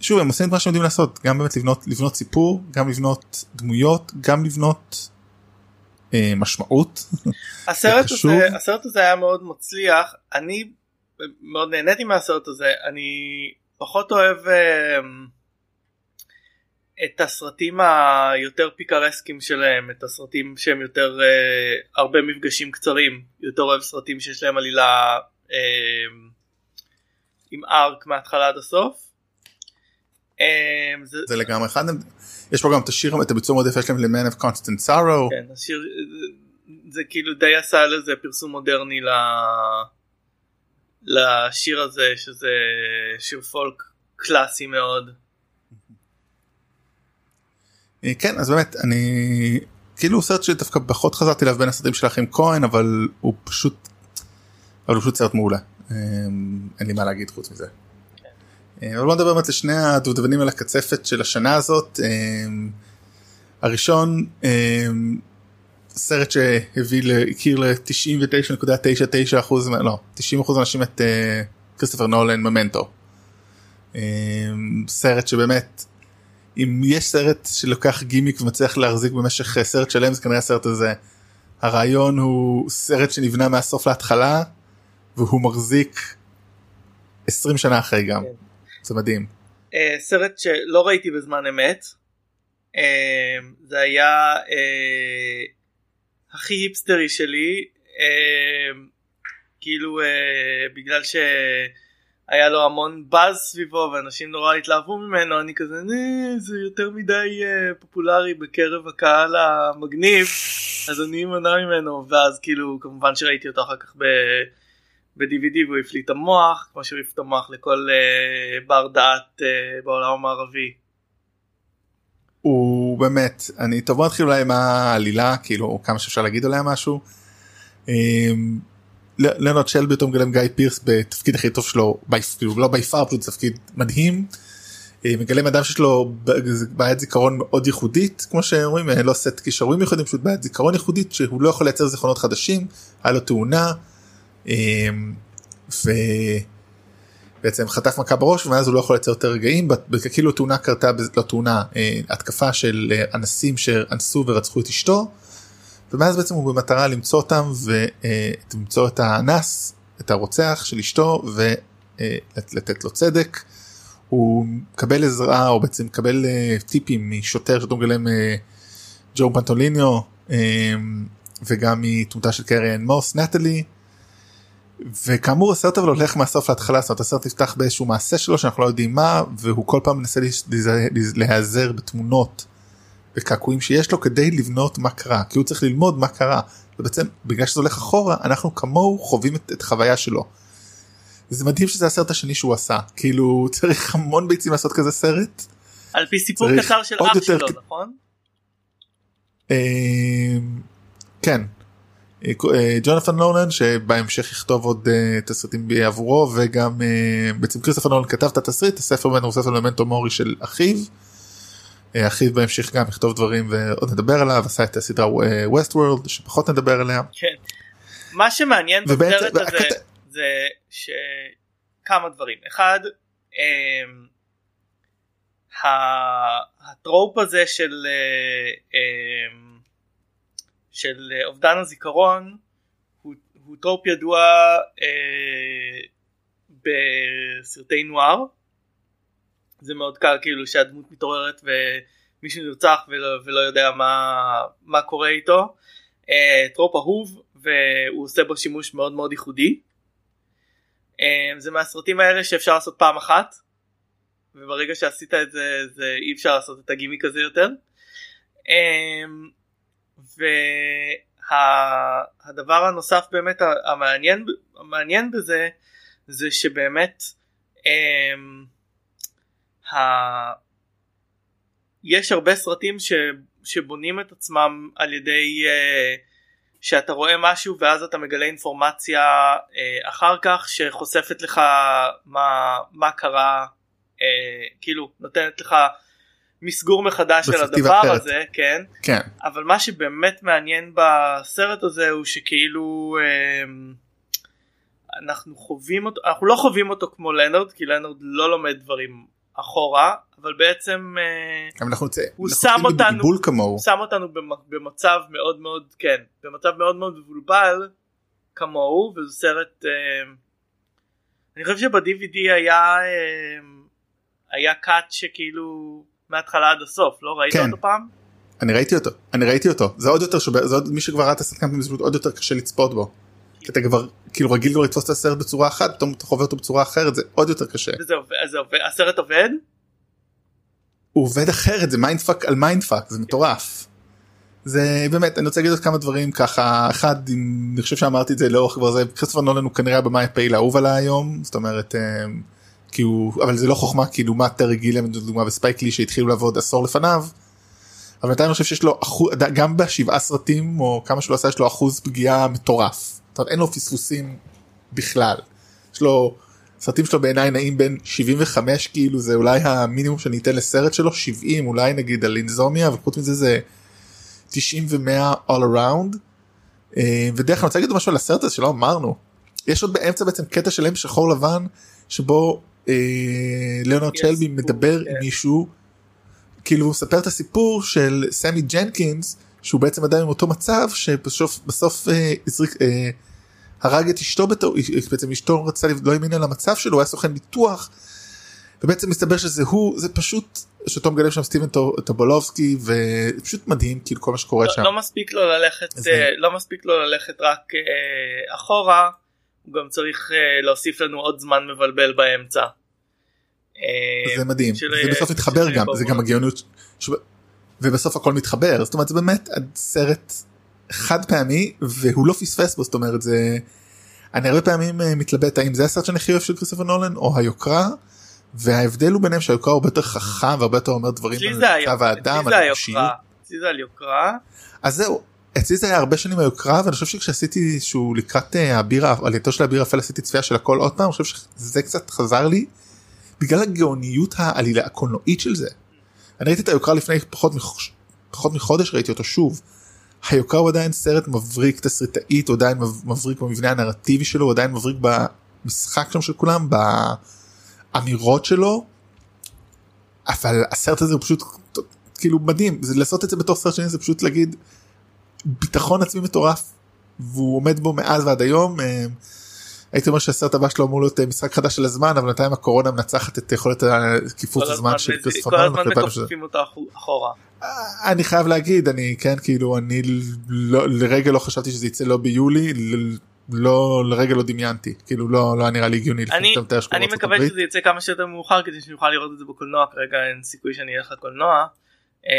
שוב הם עושים את מה שהם יודעים לעשות גם באמת לבנות לבנות סיפור גם לבנות דמויות גם לבנות אה, משמעות. הסרט. הזה, הסרט הזה היה מאוד מצליח אני מאוד נהניתי מהסרט הזה אני פחות אוהב אה, את הסרטים היותר פיקרסקים שלהם את הסרטים שהם יותר אה, הרבה מפגשים קצרים יותר אוהב סרטים שיש להם עלילה עם ארק מההתחלה עד הסוף. אה, זה, זה לגמרי אחד יש פה גם את השיר את הביצוע יפה שלהם ל-Man of Constant Sorrow. כן, השיר, זה, זה כאילו די עשה לזה פרסום מודרני ל... לשיר הזה שזה שיר פולק קלאסי מאוד. אה, כן אז באמת אני כאילו סרט שדווקא פחות חזרתי אליו בין הסרטים של האחים כהן אבל הוא פשוט אבל הוא פשוט סרט מעולה אה, אין לי מה להגיד חוץ מזה. אה, אבל בוא נדבר באמת לשני הדובדבנים על הקצפת של השנה הזאת אה, הראשון אה, סרט שהביא הכיר ל-99.99 אחוז לא 90 אחוז אנשים את אה, כריסטופר נולן ממנטו. סרט שבאמת אם יש סרט שלוקח גימיק ומצליח להחזיק במשך אה, סרט שלם זה כנראה הסרט הזה. הרעיון הוא סרט שנבנה מהסוף להתחלה והוא מחזיק 20 שנה אחרי גם. כן. זה מדהים. אה, סרט שלא ראיתי בזמן אמת. אה, זה היה אה, הכי היפסטרי שלי. אה, כאילו אה, בגלל היה לו המון באז סביבו ואנשים נורא התלהבו ממנו אני כזה זה יותר מדי uh, פופולרי בקרב הקהל המגניב אז אני אמנע ממנו ואז כאילו כמובן שראיתי אותו אחר כך ב... ב-DVD והוא הפליט את המוח כמו שהוא הפליט את המוח לכל uh, בר דעת uh, בעולם המערבי. הוא באמת אני טוב בוא נתחיל אולי עם העלילה כאילו כמה שאפשר להגיד עליה משהו. אמ, לנרד שלבי אותו מגלם גיא פירס בתפקיד הכי טוב שלו כאילו לא ביפר פשוט תפקיד מדהים. אה, מגלם אדם שיש לו בעיית זיכרון מאוד ייחודית כמו שאומרים אה, לא סט כישורים ייחודים פשוט בעיית זיכרון ייחודית שהוא לא יכול לייצר זיכרונות חדשים היה לו תאונה. אמ, ובעצם חטף מכה בראש ומאז הוא לא יכול לייצר יותר רגעים כאילו תאונה קרתה לא תאונה אה, התקפה של אנסים שאנסו ורצחו את אשתו. ומאז בעצם הוא במטרה למצוא אותם ולמצוא את האנס את הרוצח של אשתו ולתת לו צדק. הוא מקבל עזרה או בעצם מקבל אה, טיפים משוטר שאתה מגלם אה, ג'ו פנטוליניו אה, וגם מתמותה של קריאן מוס נטלי. וכאמור הסרט אבל הולך מהסוף להתחלה זאת אומרת הסרט יפתח באיזשהו מעשה שלו שאנחנו לא יודעים מה והוא כל פעם מנסה להיעזר בתמונות וקעקועים שיש לו כדי לבנות מה קרה כי הוא צריך ללמוד מה קרה ובעצם בגלל שזה הולך אחורה אנחנו כמוהו חווים את, את חוויה שלו. זה מדהים שזה הסרט השני שהוא עשה כאילו צריך המון ביצים לעשות כזה סרט. על פי סיפור קצר של אח שלו נכון? אמ, כן. אה, אה, ג'ונתן לונן שבהמשך יכתוב עוד אה, תסריטים עבורו וגם בעצם כריסטופר נולן כתב את התסריט הספר בין רוסף אלמנטו מורי של אחיו. אה, אחיו בהמשך גם יכתוב דברים ועוד נדבר עליו עשה את הסדרה ווסט אה, וורלד שפחות נדבר עליה. כן. מה שמעניין בסרט הזה זה שכמה דברים אחד אמ, ה trope הזה של אמ, של אובדן הזיכרון הוא, הוא trope ידוע אה, בסרטי נוער זה מאוד קל כאילו שהדמות מתעוררת ומישהו נרצח ולא, ולא יודע מה, מה קורה איתו. Uh, טרופ אהוב והוא עושה בו שימוש מאוד מאוד ייחודי. Uh, זה מהסרטים האלה שאפשר לעשות פעם אחת וברגע שעשית את זה, זה אי אפשר לעשות את הגימיק הזה יותר. Uh, והדבר וה, הנוסף באמת המעניין, המעניין בזה זה שבאמת um, ה... יש הרבה סרטים ש... שבונים את עצמם על ידי uh, שאתה רואה משהו ואז אתה מגלה אינפורמציה uh, אחר כך שחושפת לך מה, מה קרה uh, כאילו נותנת לך מסגור מחדש של הדבר אחרת. הזה כן. כן. אבל מה שבאמת מעניין בסרט הזה הוא שכאילו uh, אנחנו חווים אותו אנחנו לא חווים אותו כמו לנרד כי לנרד לא לומד דברים אחורה אבל בעצם אה, אנחנו נצא, הוא שם אותנו הוא שם אותנו במצב מאוד מאוד כן במצב מאוד מאוד מבולבל כמוהו וזה סרט אה, אני חושב שב-DVD היה אה, היה קאט שכאילו מההתחלה עד הסוף לא ראית כן. אותו פעם? אני ראיתי אותו אני ראיתי אותו זה עוד יותר שווה זה עוד מי שכבר ראה את הסרט זה עוד יותר קשה לצפות בו. כי אתה כבר כאילו רגיל כבר לתפוס את הסרט בצורה אחת פתאום אתה חווה אותו בצורה אחרת זה עוד יותר קשה. וזה עובד, זה עובד, הסרט עובד? הוא עובד אחרת זה mind fuck על mind fuck זה מטורף. זה באמת אני רוצה להגיד עוד כמה דברים ככה אחד אני חושב שאמרתי את זה לאורך כבר זה כריסטופר נולן הוא כנראה במאי הפעיל האהוב עליי היום זאת אומרת אה, כי הוא אבל זה לא חוכמה כאילו מה טרי גיליאם לדוגמה וספייק לי שהתחילו לעבוד עשור לפניו. אבל אני חושב שיש לו אחוז גם בשבעה סרטים או כמה שהוא עשה יש לו אחוז פגיעה מטורף. זאת אומרת אין לו פספוסים בכלל. יש לו סרטים שלו בעיניי נעים בין 75 כאילו זה אולי המינימום שאני אתן לסרט שלו 70 אולי נגיד על אינזומיה וחוץ מזה זה 90 ו100 all around. אה, ודרך אני רוצה להגיד משהו על הסרט הזה שלא אמרנו יש עוד באמצע בעצם קטע שלם שחור לבן שבו ליאונרד שלבי מדבר. עם מישהו כאילו הוא מספר את הסיפור של סמי ג'נקינס שהוא בעצם עדיין עם אותו מצב שבסוף בסוף אה, הזריק אה, הרג את אשתו בתור בעצם אשתו רצה לא האמינה למצב שלו הוא היה סוכן ביטוח. ובעצם מסתבר שזה הוא זה פשוט שאותו מגלם שם סטיבן טובולובסקי ופשוט מדהים כאילו כל מה שקורה לא, שם. לא מספיק לו ללכת זה... אה, לא מספיק לו ללכת רק אה, אחורה הוא גם צריך uh, להוסיף לנו עוד זמן מבלבל באמצע. Uh, זה מדהים של- זה בסוף מתחבר גם זה גם הגאונות ש- ובסוף הכל מתחבר זאת אומרת זה באמת סרט חד פעמי והוא לא פספס בו זאת אומרת זה אני הרבה פעמים אה, מתלבט האם זה הסרט שאני הכי אוהב של כריסטופר נולן או היוקרה וההבדל הוא ביניהם שהיוקרה הוא הרבה יותר חכם והרבה יותר אומר דברים על צו האדם על. אישיות. אצלי זה על יוקרה. אז זהו אצלי זה היה הרבה שנים היוקרה ואני חושב שכשעשיתי שהוא לקראת אה, הבירה עלייתו של הביר אפל עשיתי צפייה של הכל עוד פעם אני חושב שזה קצת חזר לי בגלל הגאוניות העלילה הקולנועית של זה. אני ראיתי את היוקרה לפני פחות, מחוש, פחות מחודש ראיתי אותו שוב. היוקרה הוא עדיין סרט מבריק תסריטאית הוא עדיין מב- מבריק במבנה הנרטיבי שלו הוא עדיין מבריק במשחק שם של כולם באמירות שלו. אבל הסרט הזה הוא פשוט כאילו מדהים זה לעשות את זה בתור סרט שני זה פשוט להגיד ביטחון עצמי מטורף והוא עומד בו מאז ועד היום. אה, הייתי אומר שהסרט הבא שלו אמור להיות אה, משחק חדש של הזמן אבל בינתיים הקורונה מנצחת את יכולת קיפוץ כל הזמן של כריסטופר כל הזמן מכופפים אותה אחו- אחורה. אני חייב להגיד אני כן כאילו אני לא, לרגע לא חשבתי שזה יצא לא ביולי לא לרגע לא דמיינתי. כאילו לא לא נראה לי הגיוני אני- מקווה. שזה יצא כמה שיותר מאוחר כדי שנוכל לראות את זה בקולנוע. כרגע אין סיכוי שאני אלך לקולנוע. אה,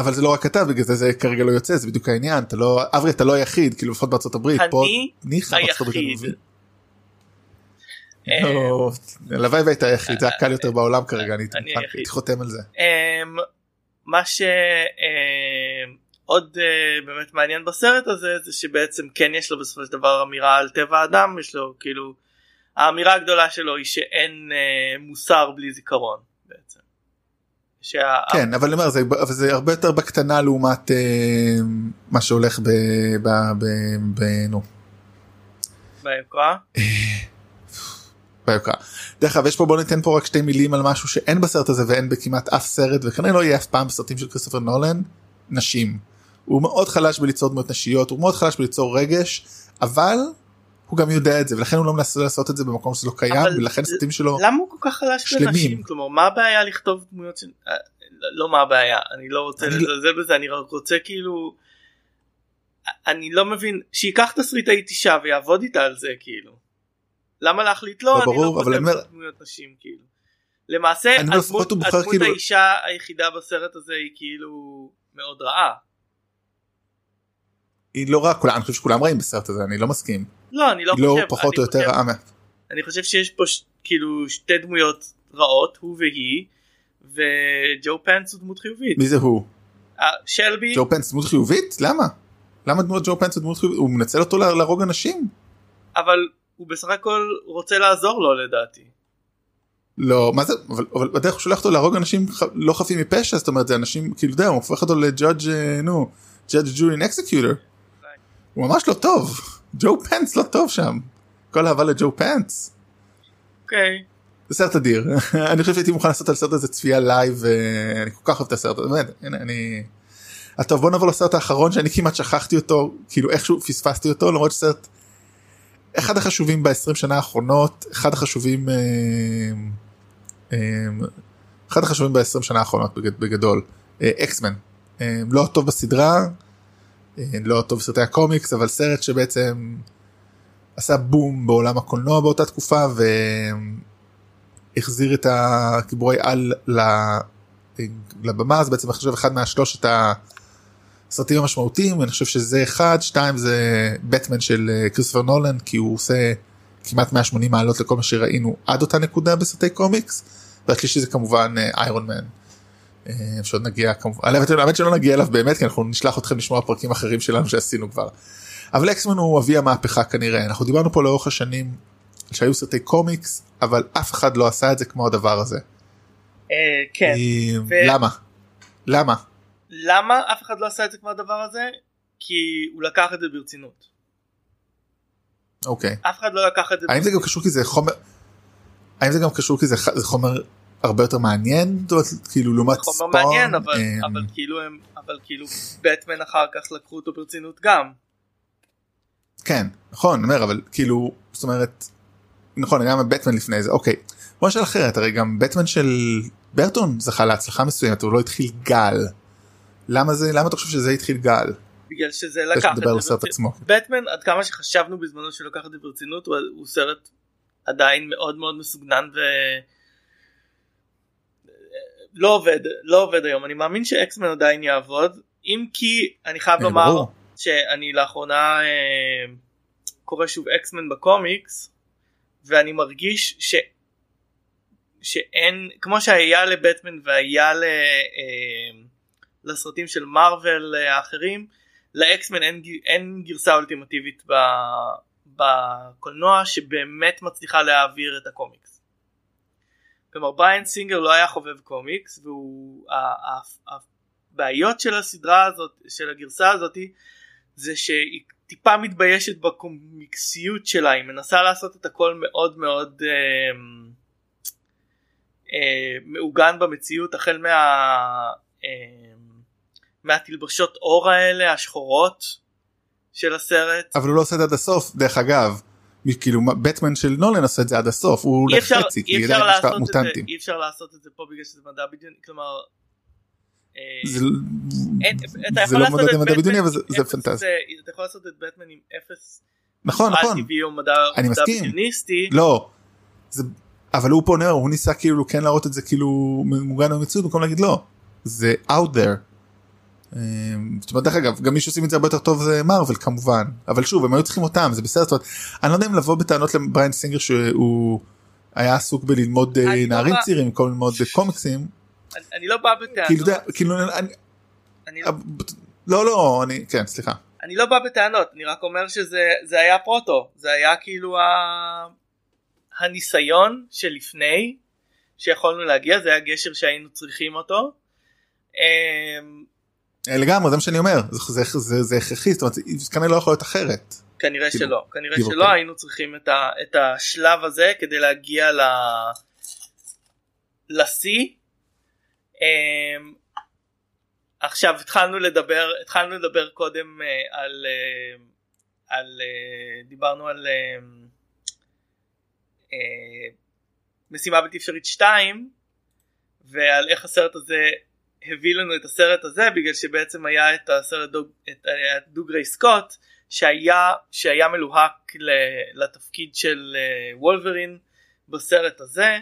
אבל זה לא רק אתה בגלל זה זה כרגע לא יוצא זה בדיוק העניין. אתה לא אברי אתה לא היחיד כאילו לפחות בארצות הברית. פה אני ניחא בארצות הברית, אני היחיד. מבין. אה, לא, הלוואי והיית היחיד זה הקל יותר בעולם כרגע אני. הייתי חותם על זה. אמ, מה שעוד באמת מעניין בסרט הזה זה שבעצם כן יש לו בסופו של דבר אמירה על טבע האדם יש לו כאילו האמירה הגדולה שלו היא שאין אה, מוסר בלי זיכרון בעצם. שה... כן אבל אני אומר זה זה הרבה יותר בקטנה לעומת אה, מה שהולך ב... ב... ב... ב... נו. ביוקרה. ביוקרה. דרך אגב יש פה בוא ניתן פה רק שתי מילים על משהו שאין בסרט הזה ואין בכמעט אף סרט וכנראה לא יהיה אף פעם בסרטים של כריסטופר נולן נשים. הוא מאוד חלש בליצור דמות נשיות הוא מאוד חלש בליצור רגש אבל הוא גם יודע את זה ולכן הוא לא מנסה לעשות את זה במקום שזה לא קיים אבל ולכן סרטים שלו למה הוא כל כך חלש שלמים. לנשים? כלומר מה הבעיה לכתוב דמויות של... אה, לא מה הבעיה אני לא רוצה אני- לזלזל בזה אני רק רוצה כאילו. אני לא מבין שייקח תסריטאית אישה ויעבוד איתה על זה כאילו. למה להחליט לא, לא, אני ברור, לא אני כותב אומר- דמויות נשים כאילו. למעשה הדמות, הדמות כאילו- האישה היחידה בסרט הזה היא כאילו מאוד רעה. היא לא רעה אני חושב שכולם רעים בסרט הזה אני לא מסכים. לא אני לא היא חושב. לא פחות או יותר רעה. אני חושב שיש פה ש... כאילו שתי דמויות רעות הוא והיא וג'ו פנס הוא דמות חיובית. מי זה הוא? אה, שלבי ג'ו פנס דמות חיובית? למה? למה דמות ג'ו פנס הוא דמות חיובית? הוא מנצל אותו לה- להרוג אנשים? אבל הוא בסך הכל רוצה לעזור לו לדעתי. לא מה זה אבל, אבל בדרך הוא שולח אותו להרוג אנשים ח, לא חפים מפשע זאת אומרת זה אנשים כאילו יודע הוא הופך אותו ל judge אה, נו judge, jury and executioner. הוא ממש לא טוב ג'ו פנס לא טוב שם. כל אהבה לג'ו פנס. אוקיי. זה סרט אדיר אני חושב שהייתי מוכן לעשות על הסרט הזה צפייה לייב ואני כל כך אוהב את הסרט הזה באמת הנה אני. אז טוב בוא נעבור לסרט האחרון שאני כמעט שכחתי אותו כאילו איכשהו פספסתי אותו למרות שסרט אחד החשובים ב-20 שנה האחרונות אחד החשובים אה, אה, אחד החשובים ב-20 שנה האחרונות בגד- בגדול אקסמן לא הטוב בסדרה אה, לא הטוב בסרטי הקומיקס אבל סרט שבעצם עשה בום בעולם הקולנוע באותה תקופה והחזיר את הגיבורי על לבמה זה בעצם אני חושב אחד מהשלושת הסרטים המשמעותיים אני חושב שזה אחד שתיים זה בטמן של אה, כריסטופר נולן כי הוא עושה כמעט 180 מעלות לכל מה שראינו עד אותה נקודה בסרטי קומיקס והשלישי זה כמובן איירון מן. שעוד נגיע כמובן האמת- שלא נגיע אליו באמת כי אנחנו נשלח אתכם לשמוע פרקים אחרים שלנו שעשינו כבר. אבל אקסמן הוא אבי המהפכה כנראה אנחנו דיברנו פה לאורך השנים שהיו סרטי קומיקס אבל אף אחד לא עשה את זה כמו הדבר הזה. אה, כן. אה, למה? למה? למה אף אחד לא עשה את זה כמו הדבר הזה? כי הוא לקח את זה ברצינות. אוקיי. אף אחד לא לקח את זה האם זה גם קשור כי זה חומר האם זה גם קשור כי זה זה חומר הרבה יותר מעניין זאת אומרת, כאילו לעומת חומר ספון מעניין אבל, אה, אבל כאילו הם אבל כאילו בטמן אחר כך לקחו אותו ברצינות גם. כן נכון אני אומר אבל כאילו זאת אומרת נכון גם בטמן לפני זה אוקיי בוא נשאל אחרת הרי גם בטמן של ברטון זכה להצלחה מסוימת הוא לא התחיל גל. למה זה למה אתה חושב שזה התחיל גל? בגלל שזה זה לקח את זה ברצינות. בטמן עד כמה שחשבנו בזמנו שלוקח את זה ברצינות הוא, הוא סרט עדיין מאוד מאוד מסוגנן ו... לא עובד לא עובד היום אני מאמין שאקסמן עדיין יעבוד אם כי אני חייב לומר ברור. שאני לאחרונה אה, קורא שוב אקסמן בקומיקס ואני מרגיש ש... שאין כמו שהיה לבטמן והיה ל... אה, לסרטים של מארוול אה, האחרים לאקסמן אין, אין גרסה אולטימטיבית ב... בקולנוע שבאמת מצליחה להעביר את הקומיקס. כלומר בריין סינגר לא היה חובב קומיקס והוא הבעיות של הסדרה הזאת של הגרסה הזאתי זה שהיא טיפה מתביישת בקומיקסיות שלה היא מנסה לעשות את הכל מאוד מאוד אה, אה, מעוגן במציאות החל מה, אה, מהתלבשות אור האלה השחורות של הסרט אבל הוא לא עושה את זה עד הסוף דרך אגב. כאילו בטמן של נולן עושה את זה עד הסוף הוא הולך חצי כי עדיין יש לך לעשות את זה, מוטנטים. אי אפשר לעשות את זה פה בגלל שזה מדע בדיוני כלומר אה, זה לא מדע בדיוני אבל זה- פנטזיה. זה- אתה יכול לעשות את בטמן עם אפס נכון נכון אני מסכים. לא. אבל הוא פונה הוא ניסה כאילו כן להראות את זה כאילו מוגן במציאות במקום להגיד לא זה out there. אמ, זאת אומרת דרך אגב גם מי שעושים את זה הרבה יותר טוב זה מרוויל כמובן אבל שוב הם היו צריכים אותם זה בסדר זאת אומרת, אני לא יודע אם לבוא בטענות לבריין סינגר שהוא היה עסוק בללמוד אה, לא נערים צעירים במקום ללמוד אה, קומיקסים אני, לא בא בטענות כאילו כאילו אני לא לא אני כן סליחה אני לא בא בטענות אני רק אומר שזה זה היה פרוטו זה היה כאילו. הניסיון שלפני שיכולנו להגיע זה היה גשר שהיינו צריכים אותו. אה, לגמרי זה מה שאני אומר זה זה זה זה הכרחי זאת אומרת זה כנראה לא יכול להיות אחרת כנראה כאילו, שלא כנראה שלא אוקיי. היינו צריכים את, ה, את השלב הזה כדי להגיע ל... לשיא. אמ, עכשיו התחלנו לדבר התחלנו לדבר קודם אה, על אה, על אה, דיברנו על משימה בלתי אפשרית 2 ועל איך הסרט הזה הביא לנו את הסרט הזה בגלל שבעצם היה את הסרט דוג, את, דוגרי סקוט שהיה שהיה מלוהק לתפקיד של אה, וולברין בסרט הזה.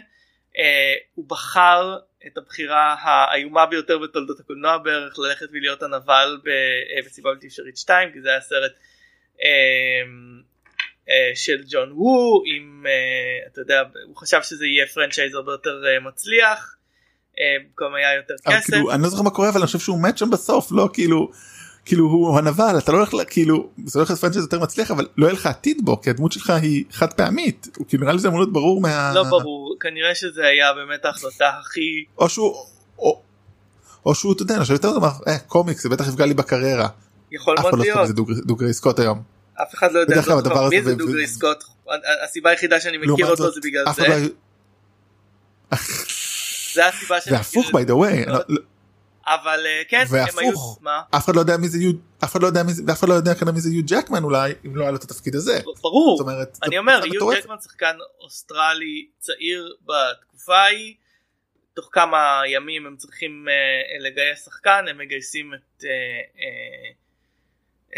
אה, הוא בחר את הבחירה האיומה ביותר בתולדות הקולנוע בערך ללכת ולהיות הנבל במסיבה בלתי אפשרית 2 כי זה היה סרט אה, אה, של ג'ון וו אה, אתה יודע הוא חשב שזה יהיה פרנצ'ייז הרבה יותר אה, מצליח אה, במקום היה יותר כסף. כאילו אני לא זוכר מה קורה אבל אני חושב שהוא מת שם בסוף לא? כאילו כאילו הוא הנבל אתה לא הולך כאילו זה הולך להיות franchise יותר מצליח אבל לא יהיה לך עתיד בו כי הדמות שלך היא חד פעמית הוא כאילו נראה לי זה אמור להיות ברור מה לא ברור כנראה שזה היה באמת ההחלטה הכי או שהוא או, או שהוא אתה יודע אני חושב יותר טוב אה, קומיקס זה בטח יפגע לי בקריירה. יכול אחד מאוד לא להיות. זה דוג- דאגריי סקוט היום. אף אחד לא יודע הדבר מי זה דאגריי סקוט? הסיבה היחידה שאני מכיר אותו זה בגלל זה. לא זה הסיבה זה הפוך by the way לא. לא- אבל אה, כן הם היו והפוך. מה אף אחד לא יודע מי זה יו אף אחד לא יודע מי זה ואף אחד לא יודע כנראה מי זה יו ג'קמן אולי אם לא היה לו את התפקיד הזה. ברור זאת אומרת אני אומר יו. ג'קמן שחקן אוסטרלי צעיר בתקופה ההיא תוך כמה ימים הם צריכים אה, לגייס שחקן הם מגייסים את אה, אה,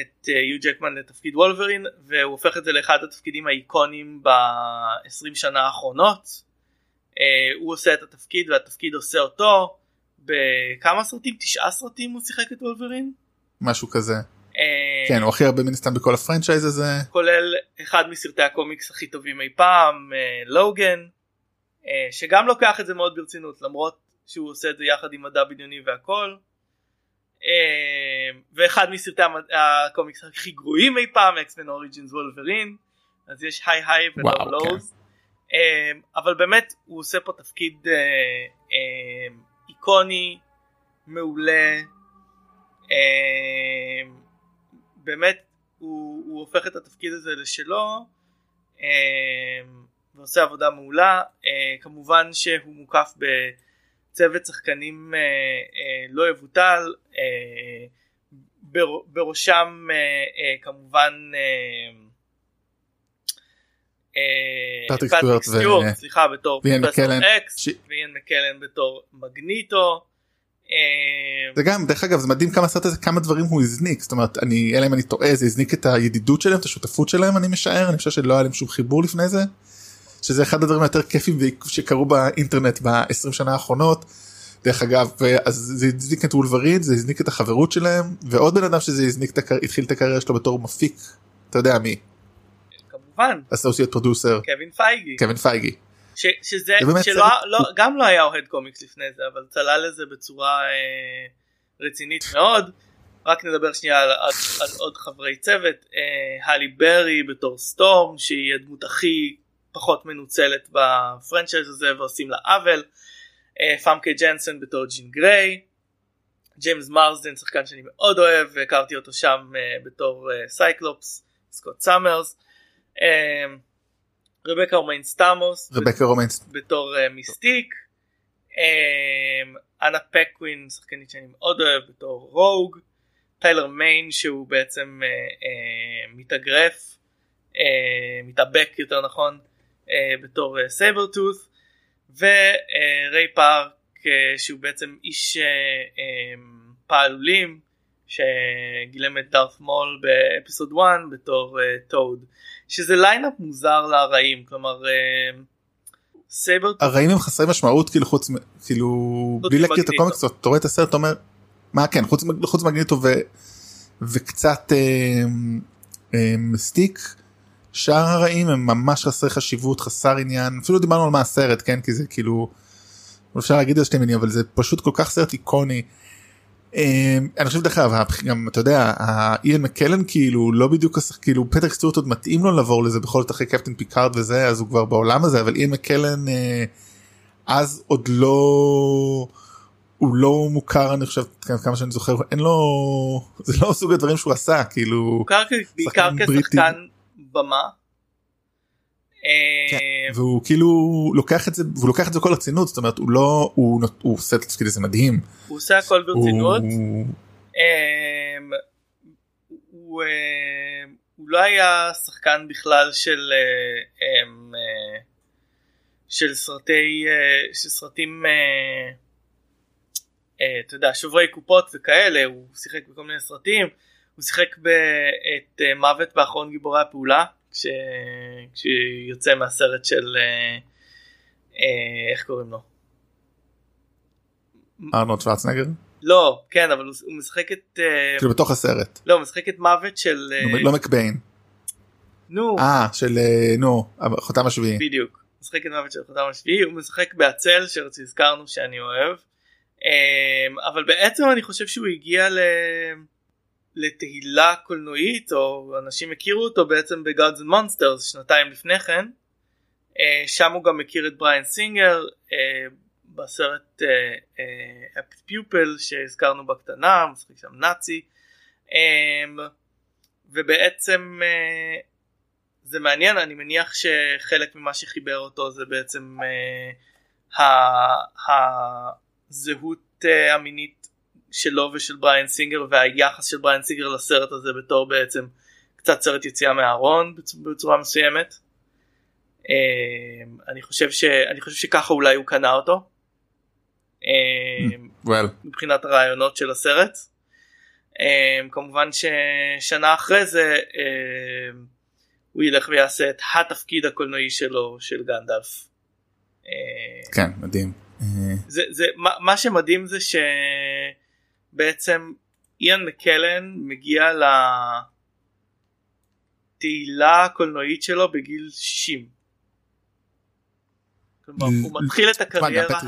את אה, יו ג'קמן לתפקיד וולברין והוא הופך את זה לאחד התפקידים האיקונים ב-20 שנה האחרונות הוא עושה את התפקיד והתפקיד עושה אותו בכמה סרטים? תשעה סרטים הוא שיחק את וולברין? משהו כזה אה, כן הוא הכי הרבה מן הסתם בכל ה franchise הזה כולל אחד מסרטי הקומיקס הכי טובים אי פעם, אה, לוגן, אה, שגם לוקח את זה מאוד ברצינות למרות שהוא עושה את זה יחד עם מדע בדיוני והכל. אה, ואחד מסרטי הקומיקס הכי גרועים אי פעם, אקסמן אוריג'ינס וולברין, אז יש היי היי ולואו לואוז. אה, אבל באמת הוא עושה פה תפקיד אה, אה, איקוני, מעולה, אה, באמת הוא, הוא הופך את התפקיד הזה לשלו ועושה עבודה מעולה. אה, כמובן שהוא מוקף בצוות שחקנים אה, לא יבוטל. בר, בראשם כמובן פטריק פטריק סטיוארט סליחה בתור ואיין פרופסור מקלן. בתור מגניטו אה, זה גם דרך אגב זה מדהים כמה הסרט הזה כמה דברים הוא הזניק זאת אומרת אני אלא אם אני טועה זה הזניק את הידידות שלהם את השותפות שלהם אני משער אני חושב שלא היה להם שום חיבור לפני זה. שזה אחד הדברים היותר כיפים שקרו באינטרנט ב-20 שנה האחרונות. דרך אגב אז זה הזניק את וולברין זה הזניק את החברות שלהם ועוד בן אדם שזה הזניק את הקר... התחיל את הקריירה שלו בתור מפיק אתה יודע מי כמובן. associate producer קווין פייגי. קווין פייגי. ש, שזה שלא לא, גם לא היה אוהד קומיקס לפני זה אבל צלל לזה בצורה אה, רצינית מאוד. רק נדבר שנייה על, על, על עוד חברי צוות אה, הלי ברי בתור סטורם שהיא הדמות הכי פחות מנוצלת ב franchise הזה ועושים לה עוול. אה, פאמקי ג'נסון בתור ג'ין גריי. ג'יימס מרסדן שחקן שאני מאוד אוהב והכרתי אותו שם אה, בתור אה, סייקלופס סקוט סאמרס רבקה רומיין סטאמוס רבקה רומיין בתור uh, מיסטיק, um, אנה פקווין שחקנית שאני מאוד אוהב בתור רוג, טיילר מיין שהוא בעצם uh, uh, מתאגרף, uh, מתאבק יותר נכון uh, בתור uh, סייברטות' וריי פארק uh, שהוא בעצם איש uh, um, פעלולים שגילם את דארת מול ב episode 1 בתור טוד שזה lineup מוזר לרעים כלומר uh, סייבר הרעים הם חסרי משמעות כאילו חוץ כאילו בלי להכיר את. הקומיקס אתה רואה את הסרט אתה אומר מה כן חוץ חוץ מגניטו ו- וקצת אה, אה, מיסטיק שאר הרעים הם ממש חסרי חשיבות חסר עניין אפילו דיברנו על מה הסרט כן כי זה כאילו אפשר להגיד על שתי מילים אבל זה פשוט כל כך סרט איקוני. אה, אני חושב דרך אגב גם אתה יודע איין מקלן כאילו לא בדיוק כאילו פטריק סטוורט עוד מתאים לו לעבור לזה בכל זאת אחרי קפטן פיקארד וזה אז הוא כבר בעולם הזה אבל איין מקלן אה, אז עוד לא הוא לא מוכר אני חושב כמה- שאני זוכר אין לו זה לא סוג הדברים שהוא עשה כאילו מוכר בעיקר. כשחקן במה. כן. אה, והוא כאילו לוקח את זה והוא לוקח את זה כל הרצינות זאת אומרת הוא לא הוא הוא עושה את התפקיד הזה מדהים. הוא עושה הכל ברצינות. הוא- אמ, הוא אמ, הוא לא היה שחקן בכלל של אה, אמ, אה, של סרטי אה, של סרטים אה, אה, אתה יודע שוברי קופות וכאלה הוא שיחק בכל מיני סרטים הוא שיחק את אה, מוות באחרון גיבורי הפעולה כש- כשיוצא מהסרט של אה, אה, איך קוראים לו? ארנולד שוורצנגר? לא כן אבל הוא משחק את אה, כאילו בתוך הסרט. לא הוא משחק את מוות של אה, לא- לא מקביין. נו. אה של נו חותם השביעי. בדיוק. משחק את מוות של חותם השביעי הוא משחק בעצל שהזכרנו שאני אוהב. אבל בעצם אני חושב שהוא הגיע ל... לתהילה קולנועית או אנשים הכירו אותו בעצם ב-Gods and Monsters שנתיים לפני כן. אה, שם הוא גם מכיר את בריאן סינגר אה, בסרט אפט פיופל שהזכרנו בקטנה הוא משחק שם נאצי. ובעצם אה, זה מעניין אני מניח שחלק ממה שחיבר אותו זה בעצם אה, הזהות אה, המינית שלו ושל בריאן סינגר והיחס של בריאן סינגר לסרט הזה בתור בעצם קצת סרט יציאה מהארון בצ- בצורה מסוימת. אה, אני חושב ש... אני חושב שככה אולי הוא קנה אותו. אה, well, מבחינת הרעיונות של הסרט. Um, כמובן ששנה אחרי זה הוא ילך ויעשה את התפקיד הקולנועי שלו של גנדלף. כן מדהים. אה, זה, זה, מה, מה שמדהים זה שבעצם איאן מקלן מגיע לתהילה הקולנועית שלו בגיל 60. כלומר הוא מתחיל את הקריירה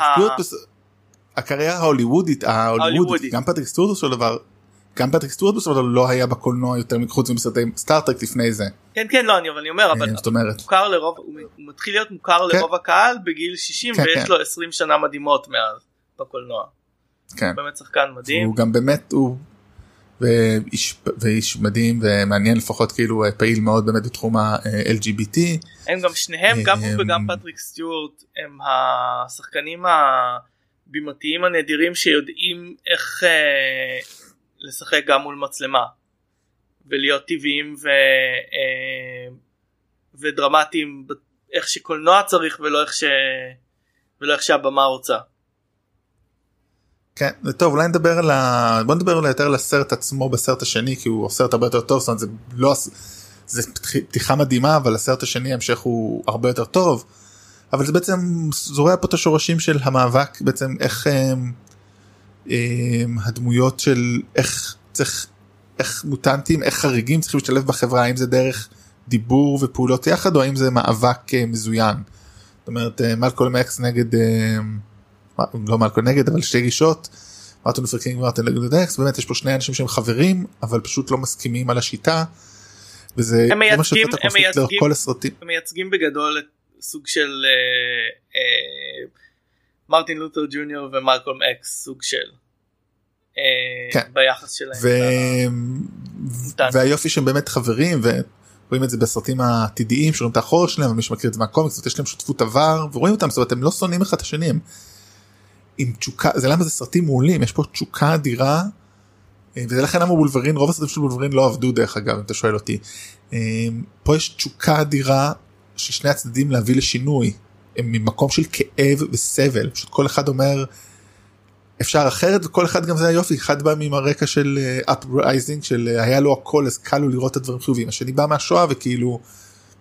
הקריירה ההוליוודית ההוליוודית. גם פטריק סטוורט בסופו של דבר גם פטריק סטוורט בסופו של דבר לא היה בקולנוע יותר מחוץ מסרטי סטארטרק לפני זה כן כן לא אני אבל אני אומר אבל אה, זאת אומרת מוכר לרוב הוא הוא מתחיל להיות מוכר כן. לרוב הקהל בגיל 60 כן, ויש כן. לו 20 שנה מדהימות מאז בקולנוע. כן באמת שחקן מדהים. הוא גם באמת הוא ואיש, ואיש מדהים ומעניין לפחות כאילו אה, פעיל מאוד באמת בתחום ה-LGBT הם גם שניהם גם הוא אמ, וגם פטריק סטיוארט הם השחקנים הבימתיים הנדירים שיודעים איך אה, לשחק גם מול מצלמה ולהיות טבעיים ו, אה, ודרמטיים איך שקולנוע צריך ולא איך, ש, ולא איך שהבמה רוצה. כן, טוב אולי נדבר על ה... בוא נדבר אולי יותר על הסרט עצמו בסרט השני כי הוא סרט הרבה יותר טוב, זאת אומרת זה לא... זה פתיחה מדהימה אבל הסרט השני המשך הוא הרבה יותר טוב. אבל זה בעצם זורע פה את השורשים של המאבק בעצם איך הם, הם, הדמויות של איך צריך איך מוטנטים איך חריגים צריכים להשתלב בחברה האם זה דרך דיבור ופעולות יחד או האם זה מאבק אה, מזוין. זאת אומרת מלקולם אקס נגד אה, לא מלקולם נגד אבל שתי גישות. מרטין לותר קינג ומרטין נגד אקס באמת יש פה שני אנשים שהם חברים אבל פשוט לא מסכימים על השיטה. וזה הם מייצגים, הם מייצגים, כל הסרטים. הם מייצגים בגדול את סוג של אה, אה, מרטין לותר ג'וניור ומלקולם אקס סוג של. אה, כן. ביחס שלהם. ו... והיופי שהם באמת חברים ורואים את זה בסרטים העתידיים שרואים את האחורת שלהם ומי שמכיר את זה מהקומיקס יש להם שותפות עבר ורואים אותם זאת אומרת הם לא שונאים אחד את השני הם עם תשוקה זה למה זה סרטים מעולים יש פה תשוקה אדירה. אה, וזה לכן למה וולברין רוב הסרטים של וולברין לא עבדו דרך אגב אם אתה שואל אותי. אה, פה יש תשוקה אדירה של שני הצדדים להביא לשינוי הם ממקום של כאב וסבל פשוט כל אחד אומר אפשר אחרת וכל אחד גם זה היופי אחד בא עם הרקע של upbringing uh, של היה לו הכל אז קל לו לראות את הדברים חיוביים השני בא מהשואה וכאילו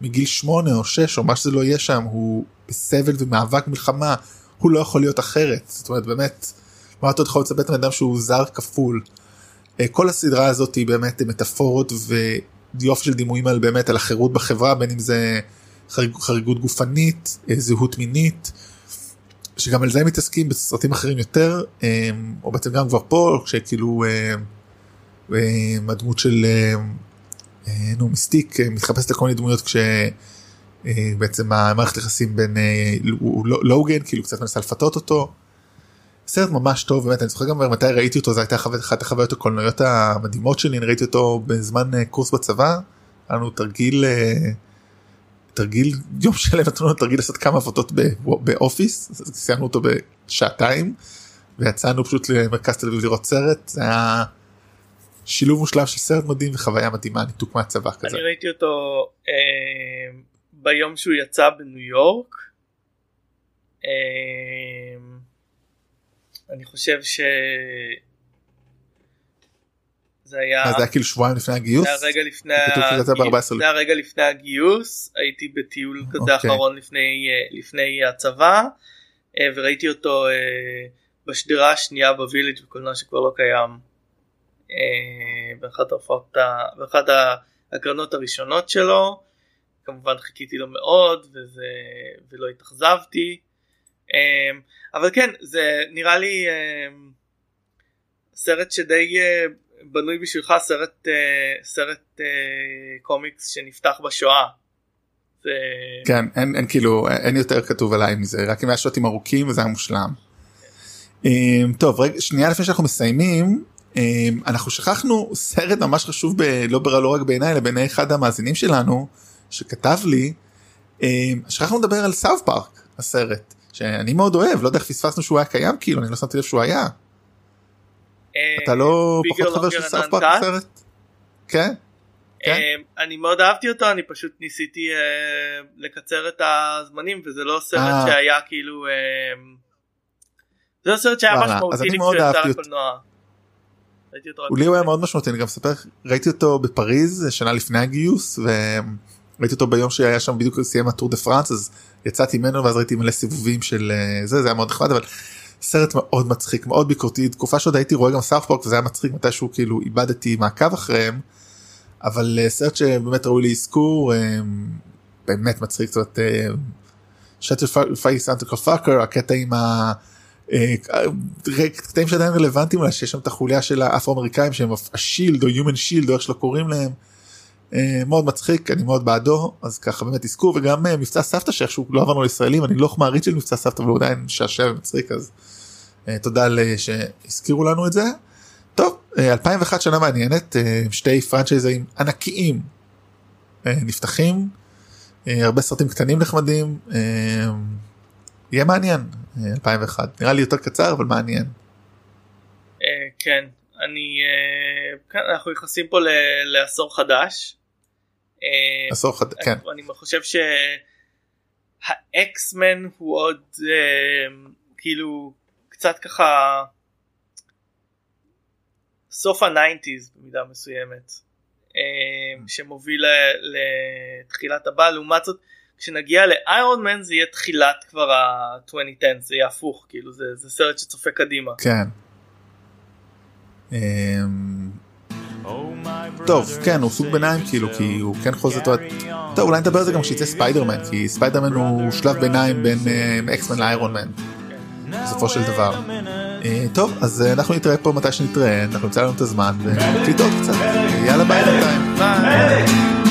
מגיל שמונה או שש או מה שזה לא יהיה שם הוא בסבל ומאבק מלחמה הוא לא יכול להיות אחרת זאת אומרת באמת מה אתה יכול לצפות מאדם שהוא זר כפול. Uh, כל הסדרה הזאת היא באמת מטאפורות ויופי של דימויים על באמת על החירות בחברה בין אם זה חריג, חריגות גופנית uh, זהות מינית. שגם על זה הם מתעסקים בסרטים אחרים יותר או בעצם גם כבר פה כשכאילו הדמות של נו מיסטיק מתחפשת לכל מיני דמויות כשבעצם המערכת יחסים בין לא, לוגן כאילו קצת מנסה לפתות אותו. סרט ממש טוב באמת אני זוכר גם מתי ראיתי אותו זה הייתה אחת החוויות הקולנועיות המדהימות שלי ראיתי אותו בזמן קורס בצבא. היה לנו תרגיל תרגיל יום שלם נתנו לנו תרגיל לעשות כמה עבודות באופיס סיימנו אותו בשעתיים ויצאנו פשוט למרכז תל אביב לראות סרט זה היה שילוב מושלם של סרט מדהים וחוויה מדהימה ניתוק מהצבא כזה. אני ראיתי אותו אה, ביום שהוא יצא בניו יורק. אה, אני חושב ש... זה היה... זה היה כאילו שבועיים לפני הגיוס? זה היה רגע לפני, הגיוס, זה היה רגע לפני הגיוס, הייתי בטיול כזה. אוקיי. אחרון לפני, אה, לפני הצבא, אה, וראיתי אותו אה, בשדרה השנייה בוויליג' בקולנוע שכבר לא קיים, באחת באחת ההקרנות הראשונות שלו, כמובן חיכיתי לו מאוד וזה, ולא התאכזבתי, אבל כן, זה נראה לי סרט שדי בנוי בשבילך סרט אה, סרט אה, קומיקס שנפתח בשואה. זה... כן אין, אין כאילו אין יותר כתוב עליי מזה רק אם היה שוטים ארוכים וזה היה מושלם. כן. טוב רגע שנייה לפני שאנחנו מסיימים אנחנו שכחנו סרט ממש חשוב ב, לא, לא רק בעיניי אלא בעיני אחד המאזינים שלנו שכתב לי שכחנו לדבר על South Park הסרט שאני מאוד אוהב לא יודע איך פספסנו שהוא היה קיים כאילו אני לא שמתי לב שהוא היה. אתה לא פחות חובב של South Park בסרט? כן. כן? אה, אני מאוד אהבתי אותו אני פשוט ניסיתי אה, לקצר את הזמנים וזה לא סרט אה. שהיה כאילו זה לא סרט שהיה משמעותי לקולנוע. הוא לי הוא היה מאוד משמעותי אני גם מספר ראיתי אותו בפריז שנה לפני הגיוס וראיתי אותו ביום שהיה שם בדיוק סיים הטור דה פרנס אז יצאתי ממנו ואז ראיתי מלא סיבובים של זה זה היה מאוד נחמד אבל סרט מאוד מצחיק מאוד ביקורתי תקופה שעוד הייתי רואה גם סארפורק וזה היה מצחיק מתישהו כאילו איבדתי מעקב אחריהם אבל uh, סרט שבאמת ראוי לאזכור uh, באמת מצחיק זאת אומרת Shut your face Uncle Fucka הקטע עם ה... אה, קטעים שעדיין רלוונטיים אולי שיש שם את החוליה של האפרו אמריקאים שהם ה shield או human shield או איך שלא קוראים להם. מאוד מצחיק אני מאוד בעדו אז ככה באמת תזכו וגם מבצע סבתא שאיכשהו לא עברנו לישראלים אני לא מעריץ של מבצע סבתא אבל הוא עדיין משעשע ומצחיק אז אה, תודה שהזכירו לנו את זה. טוב 2001 אה, שנה מעניינת אה, שתי פרנצ'ייזים ענקיים נפתחים הרבה סרטים קטנים נחמדים יהיה מעניין 2001 נראה לי יותר קצר אבל מעניין. כן אני אנחנו נכנסים פה לעשור חדש. עשור חדש כן. אני חושב שהאקסמן הוא עוד כאילו קצת ככה סוף ה nineties במידה מסוימת אה, שמוביל לתחילת הבא. לעומת זאת כשנגיע לאיירון מן זה יהיה תחילת כבר ה-2010 זה יהיה הפוך כאילו זה, זה סרט שצופה קדימה. כן. טוב כן הוא סוג ביניים כאילו כי הוא כן אותו טוב אולי נדבר על זה גם כשיצא ספיידרמן כי ספיידרמן הוא שלב ביניים בין אקסמן לאיירון מן בסופו של דבר. אה, טוב אז אה, אנחנו נתראה פה מתי שנתראה אנחנו נמצא לנו את הזמן עוד קצת יאללה ביי בינתיים.